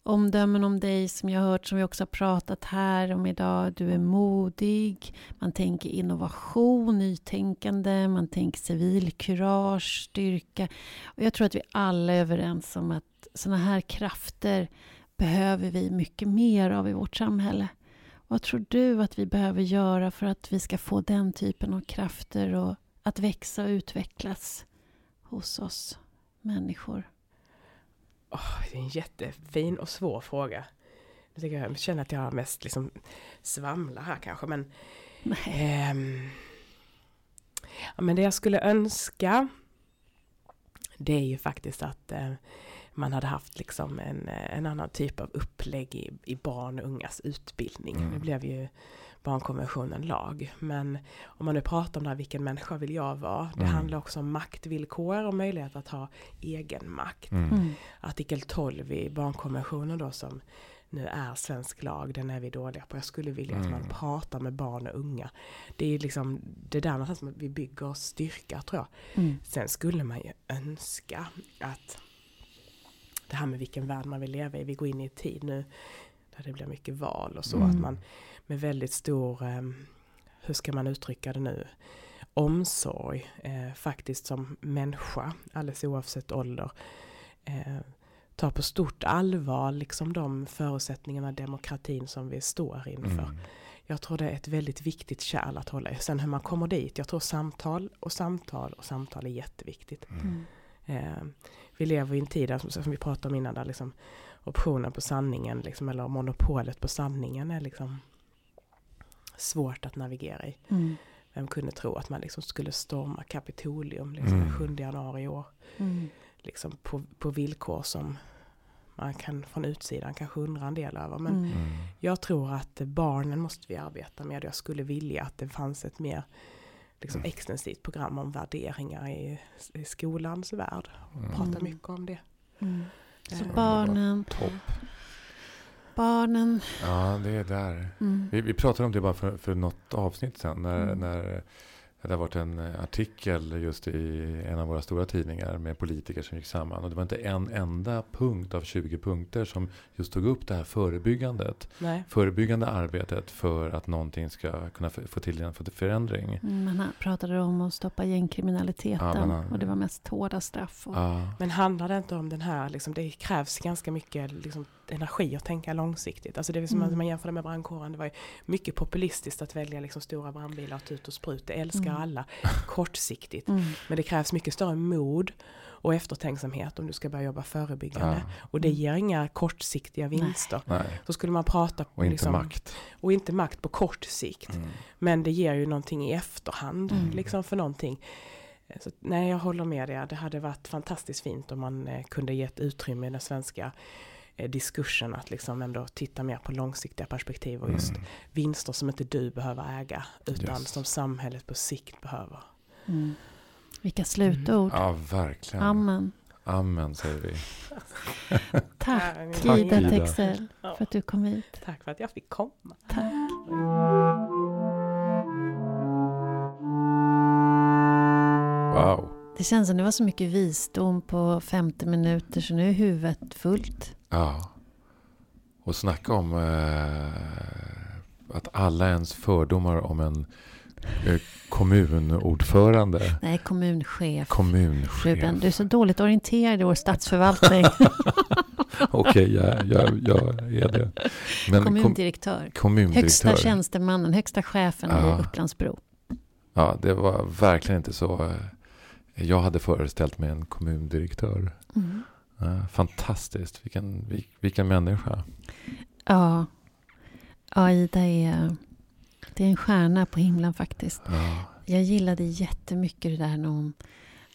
omdömen om dig som jag har hört, som vi också har pratat här om idag. Du är modig, man tänker innovation, nytänkande, man tänker civilkurage, styrka. Och jag tror att vi alla är överens om att sådana här krafter behöver vi mycket mer av i vårt samhälle. Vad tror du att vi behöver göra för att vi ska få den typen av krafter och att växa och utvecklas hos oss människor? Åh, det är en jättefin och svår fråga. Jag, tycker jag känner att jag mest liksom svamlar här kanske, men. Ehm, ja, men det jag skulle önska det är ju faktiskt att eh, man hade haft liksom en, eh, en annan typ av upplägg i, i barn och ungas utbildning. Mm. Nu blev ju barnkonventionen lag. Men om man nu pratar om det här, vilken människa vill jag vara? Det Mm. handlar också om maktvillkor och möjlighet att ha egen makt. Mm. Mm. Artikel 12 i barnkonventionen då som nu är svensk lag, den är vi dåliga på. Jag skulle vilja att man Mm. pratar med barn och unga. Det är liksom det där någonstans som vi bygger styrka tror jag. Mm. Sen skulle man ju önska att det här med vilken värld man vill leva i, vi går in i en tid nu där det blir mycket val och så, Mm. att man med väldigt stor, eh, hur ska man uttrycka det nu, omsorg, eh, faktiskt som människa, alldeles oavsett ålder, eh, tar på stort allvar liksom de förutsättningarna demokratin som vi står inför. Mm. Jag tror det är ett väldigt viktigt kärl att hålla i. Sen hur man kommer dit, jag tror samtal och samtal och samtal är jätteviktigt. Mm. Eh, vi lever i en tid, där, som, som vi pratade om innan, där liksom optionen på sanningen, liksom, eller monopolet på sanningen är liksom svårt att navigera i. Mm. Vem kunde tro att man liksom skulle storma Kapitolium liksom, Mm. den 7 januari i år? Mm. Liksom på, på villkor som man kan från utsidan kanske undra en del över. Men Mm. Mm. jag tror att barnen måste vi arbeta med. Jag skulle vilja att det fanns ett mer liksom, Mm. extensivt program om värderingar i, i skolans värld. Mm. Prata mycket om det. Mm. Så barnen, Topp. Barnen. Ja, det är där. Mm. Vi, vi pratade om det bara för, för något avsnitt sen. När, Mm. när det har varit en artikel just i en av våra stora tidningar med politiker som gick samman. Och det var inte en enda punkt av 20 punkter som just tog upp det här förebyggandet. Nej. Förebyggande arbetet för att någonting ska kunna få till en förändring. Man pratade om att stoppa gängkriminaliteten. Ja, men, och det var mest hårda straff. Och, Ja, Men handlar det inte om den här, liksom, det krävs ganska mycket liksom, energi att tänka långsiktigt. Alltså det är som Mm. att man jämför det med brandkåren, det var ju mycket populistiskt att välja liksom, stora brandbilar och tut och sprut. Det älskar Mm. alla kortsiktigt. mm. Men det krävs mycket större mod och eftertänksamhet om du ska börja jobba förebyggande. ja, Och det ger inga kortsiktiga vinster. nej. Så skulle man prata Och inte liksom, makt. och inte makt på kort sikt. Mm. Men det ger ju någonting i efterhand, Mm. liksom för någonting. Så, nej, jag håller med dig. Det hade varit fantastiskt fint om man eh, kunde ge ett utrymme i den svenska diskursen att liksom ändå titta mer på långsiktiga perspektiv och just Mm. vinster som inte du behöver äga utan Yes. som samhället på sikt behöver. Mm. Vilka slutord. Ja, verkligen. Amen. Amen säger vi. Tack Tack, Ida Ida. Texell för att du kom hit. Tack för att jag fick komma. Tack. Wow. Det känns som det var så mycket visdom på 50 minuter så nu är huvudet fullt. Ja. Och snacka om eh, att alla ens fördomar om en eh, kommunordförande, Nej, kommunchef. kommunchef. Ruben, du är så dåligt orienterad i vår statsförvaltning. Okej, jag, jag, jag är det. Men kom, Kommundirektör. kommundirektör. Högsta tjänstemannen, högsta chefen Ja. i Upplandsbro. Ja, det var verkligen inte så eh, jag hade föreställt mig en kommundirektör. Mm. Ja, fantastiskt, vilken, vil- vilken människa. Ja. ja, Ida är, det är en stjärna på himlen faktiskt. Ja, Jag gillade jättemycket det där när hon,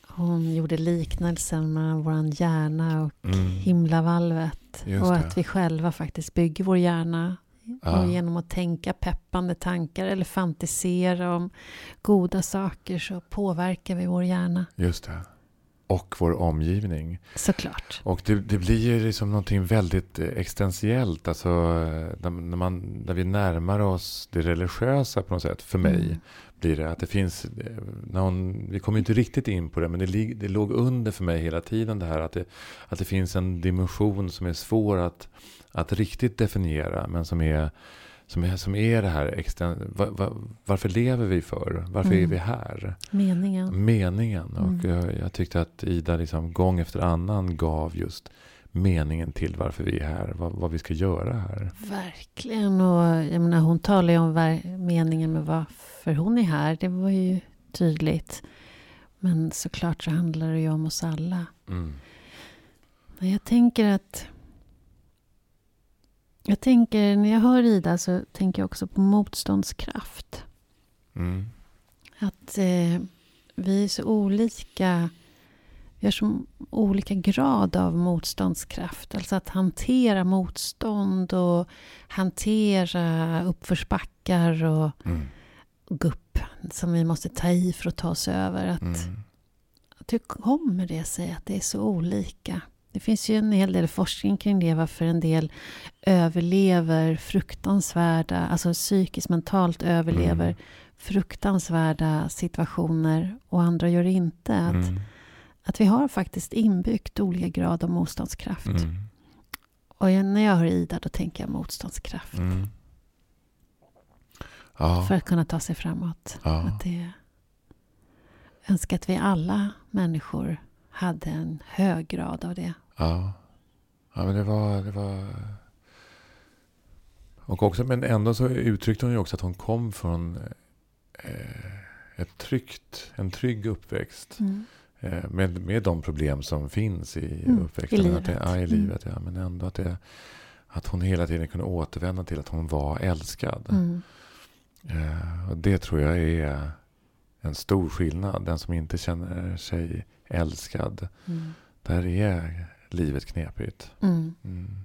hon gjorde liknelsen mellan vår hjärna och mm, himlavalvet. Just och det. att vi själva faktiskt bygger vår hjärna. Ja. Genom att tänka peppande tankar eller fantisera om goda saker så påverkar vi vår hjärna. just det. Och vår omgivning. Såklart. Och det, det blir ju liksom någonting väldigt eh, existentiellt. Alltså eh, när, man, när vi närmar oss det religiösa på något sätt. För mig Mm. blir det att det finns, eh, när hon, vi kommer inte riktigt in på det, men det, det låg under för mig hela tiden det här att det, att det finns en dimension som är svår att, att riktigt definiera, men som är, som är, som är det här, exten, va, va, varför lever vi för? Varför är Mm. vi här? Meningen. Meningen. Och Mm. jag, jag tyckte att Ida liksom gång efter annan gav just meningen till varför vi är här. Vad, vad vi ska göra här. Verkligen. Och jag menar, hon talar ju om meningen med varför hon är här. Det var ju tydligt. Men såklart så handlar det ju om oss alla. Mm. Jag tänker att... Jag tänker, när jag hör Ida så tänker jag också på motståndskraft. Mm. Att eh, vi är så olika. Vi har så olika grad av motståndskraft. Alltså att hantera motstånd och hantera uppförsbackar och Mm. gupp som vi måste ta i för att ta oss över. Att, Mm. att hur kommer det sig att det är så olika? Det finns ju en hel del forskning kring det, varför en del överlever fruktansvärda, alltså psykiskt mentalt överlever Mm. fruktansvärda situationer och andra gör det inte. Att, Mm. att vi har faktiskt inbyggt olika grad av motståndskraft. Mm. Och när jag hör Ida då tänker jag motståndskraft. Mm. Ja, För att kunna ta sig framåt. ja. Att det, önskar att vi alla människor hade en hög grad av det. ja. Ja, men det var... Det var... Och också, men ändå så uttryckte hon ju också att hon kom från eh, ett tryggt, en trygg uppväxt. Mm. Eh, med, med de problem som finns i Mm, uppväxten. i Att det, livet. ja, i Mm. livet. Ja, men ändå att, det, att hon hela tiden kunde återvända till att hon var älskad. Mm. Eh, och det tror jag är en stor skillnad. Den som inte känner sig älskad. Mm. Där är livet knepigt. Mm. Mm.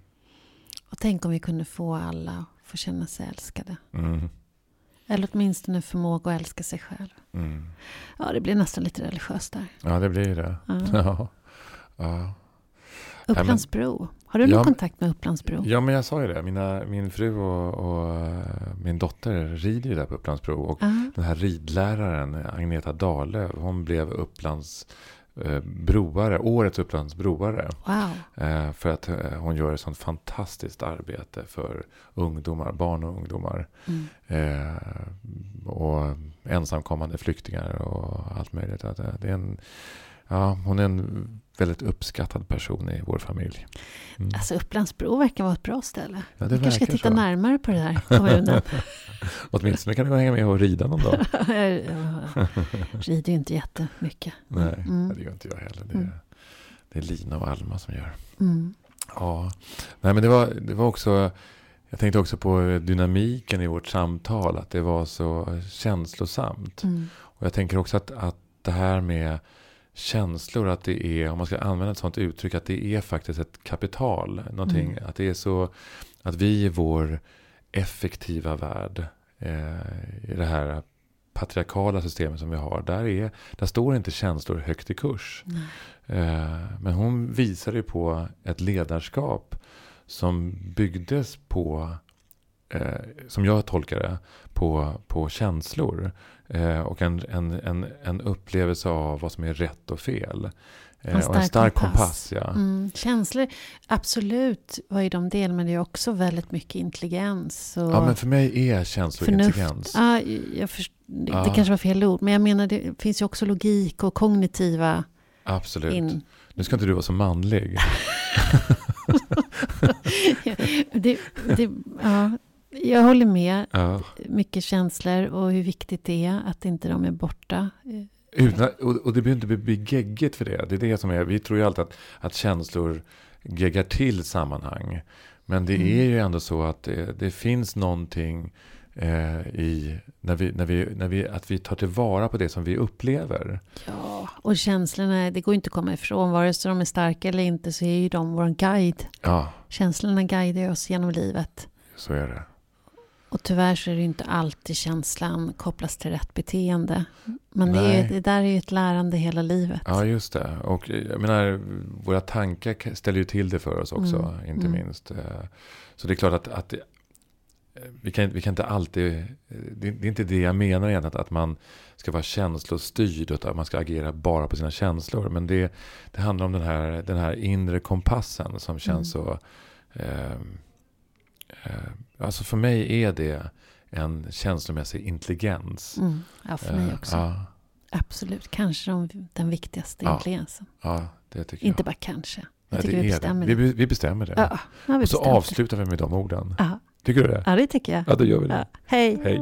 Och tänk om vi kunde få alla att få känna sig älskade. Mm. Eller åtminstone förmåga att älska sig själv. Mm. Ja, det blir nästan lite religiöst där. Ja, det blir det. Ja. Ja. Ja. Upplandsbro. Har du någon kontakt med Upplandsbro? ja, men jag sa ju det. Mina, min fru och, och eh, min dotter rider ju där på Upplandsbro. Och Ja. den här ridläraren, Agneta Dahlöf, hon blev Upplands broare, årets Upplands broare. Wow. Eh, för att eh, hon gör ett sånt fantastiskt arbete för ungdomar, barn och ungdomar. Mm. Eh, och ensamkommande flyktingar och allt möjligt. Eh, det är en, ja, hon är en väldigt uppskattad person i vår familj. Mm. Alltså Upplandsbro verkar vara ett bra ställe. Ja, Vi kanske ska titta så. närmare på det här kommunen. Åtminstone kan du hänga med och rida någon dag. Jag rider ju inte jättemycket. Nej, Mm. det gör inte jag heller. Det Mm. är, det är Lina och Alma som gör. Mm. Ja, nej men det var, det var också, jag tänkte också på dynamiken i vårt samtal, att det var så känslosamt. Mm. Och jag tänker också att, att det här med känslor, att det är, om man ska använda ett sånt uttryck, att det är faktiskt ett kapital. Någonting, Mm. att det är så, att vi i vår effektiva värld, eh, i det här patriarkala systemet som vi har, där, är, där står inte känslor högt i kurs. Eh, Men hon visade ju på ett ledarskap som byggdes på, eh, som jag tolkar det, på, på känslor. Eh, och en, en, en, en upplevelse av vad som är rätt och fel. Eh, En och en stark stark kompass. kompass. ja. Mm. Känslor, absolut var ju de del, men det är också väldigt mycket intelligens. Och ja, men för mig är känslor Förnuft. intelligens. Ah, jag först, det, Ja. det kanske var fel ord, men jag menar det finns ju också logik och kognitiva Absolut. in. Nu ska inte du vara så manlig. det, det, ja, jag håller med. Ja. Mycket känslor och hur viktigt det är att inte de är borta. Utan, och, och det behöver inte bli- geggigt för det. Det är det som är, vi tror ju alltid att, att känslor geggar till sammanhang. Men det Mm. är ju ändå så att det, det finns någonting eh, i, när vi, när vi, när vi, att vi tar tillvara på det som vi upplever. Ja, och känslorna, det går inte att komma ifrån. Vare sig de är starka eller inte så är ju de vår guide. Ja, Känslorna guidar oss genom livet. så är det. Och tyvärr så är det inte alltid känslan kopplas till rätt beteende. Men det, är, det där är ju ett lärande hela livet. Ja, just det. Och jag menar, våra tankar ka- ställer ju till det för oss också, Mm, inte mm. minst. Eh, Så det är klart att, att eh, vi, kan, vi kan inte alltid, eh, det, det är inte det jag menar egentligen, att, att man ska vara känslostyrd, utan att man ska agera bara på sina känslor. Men det, det handlar om den här, den här inre kompassen som känns Mm. så... Eh, eh, alltså för mig är det en känslomässig intelligens. Mm. Ja, för mig Eh, också. Ja, Absolut. Kanske de, den viktigaste Ja. intelligensen. ja, det tycker Inte jag. bara kanske. Nej, det vi bestämmer det. det. Vi, vi bestämmer det. Ja, vi Och så avslutar vi med de orden. Ja, Tycker du det? ja, det tycker jag. Ja, då gör vi det. Hej. Hej.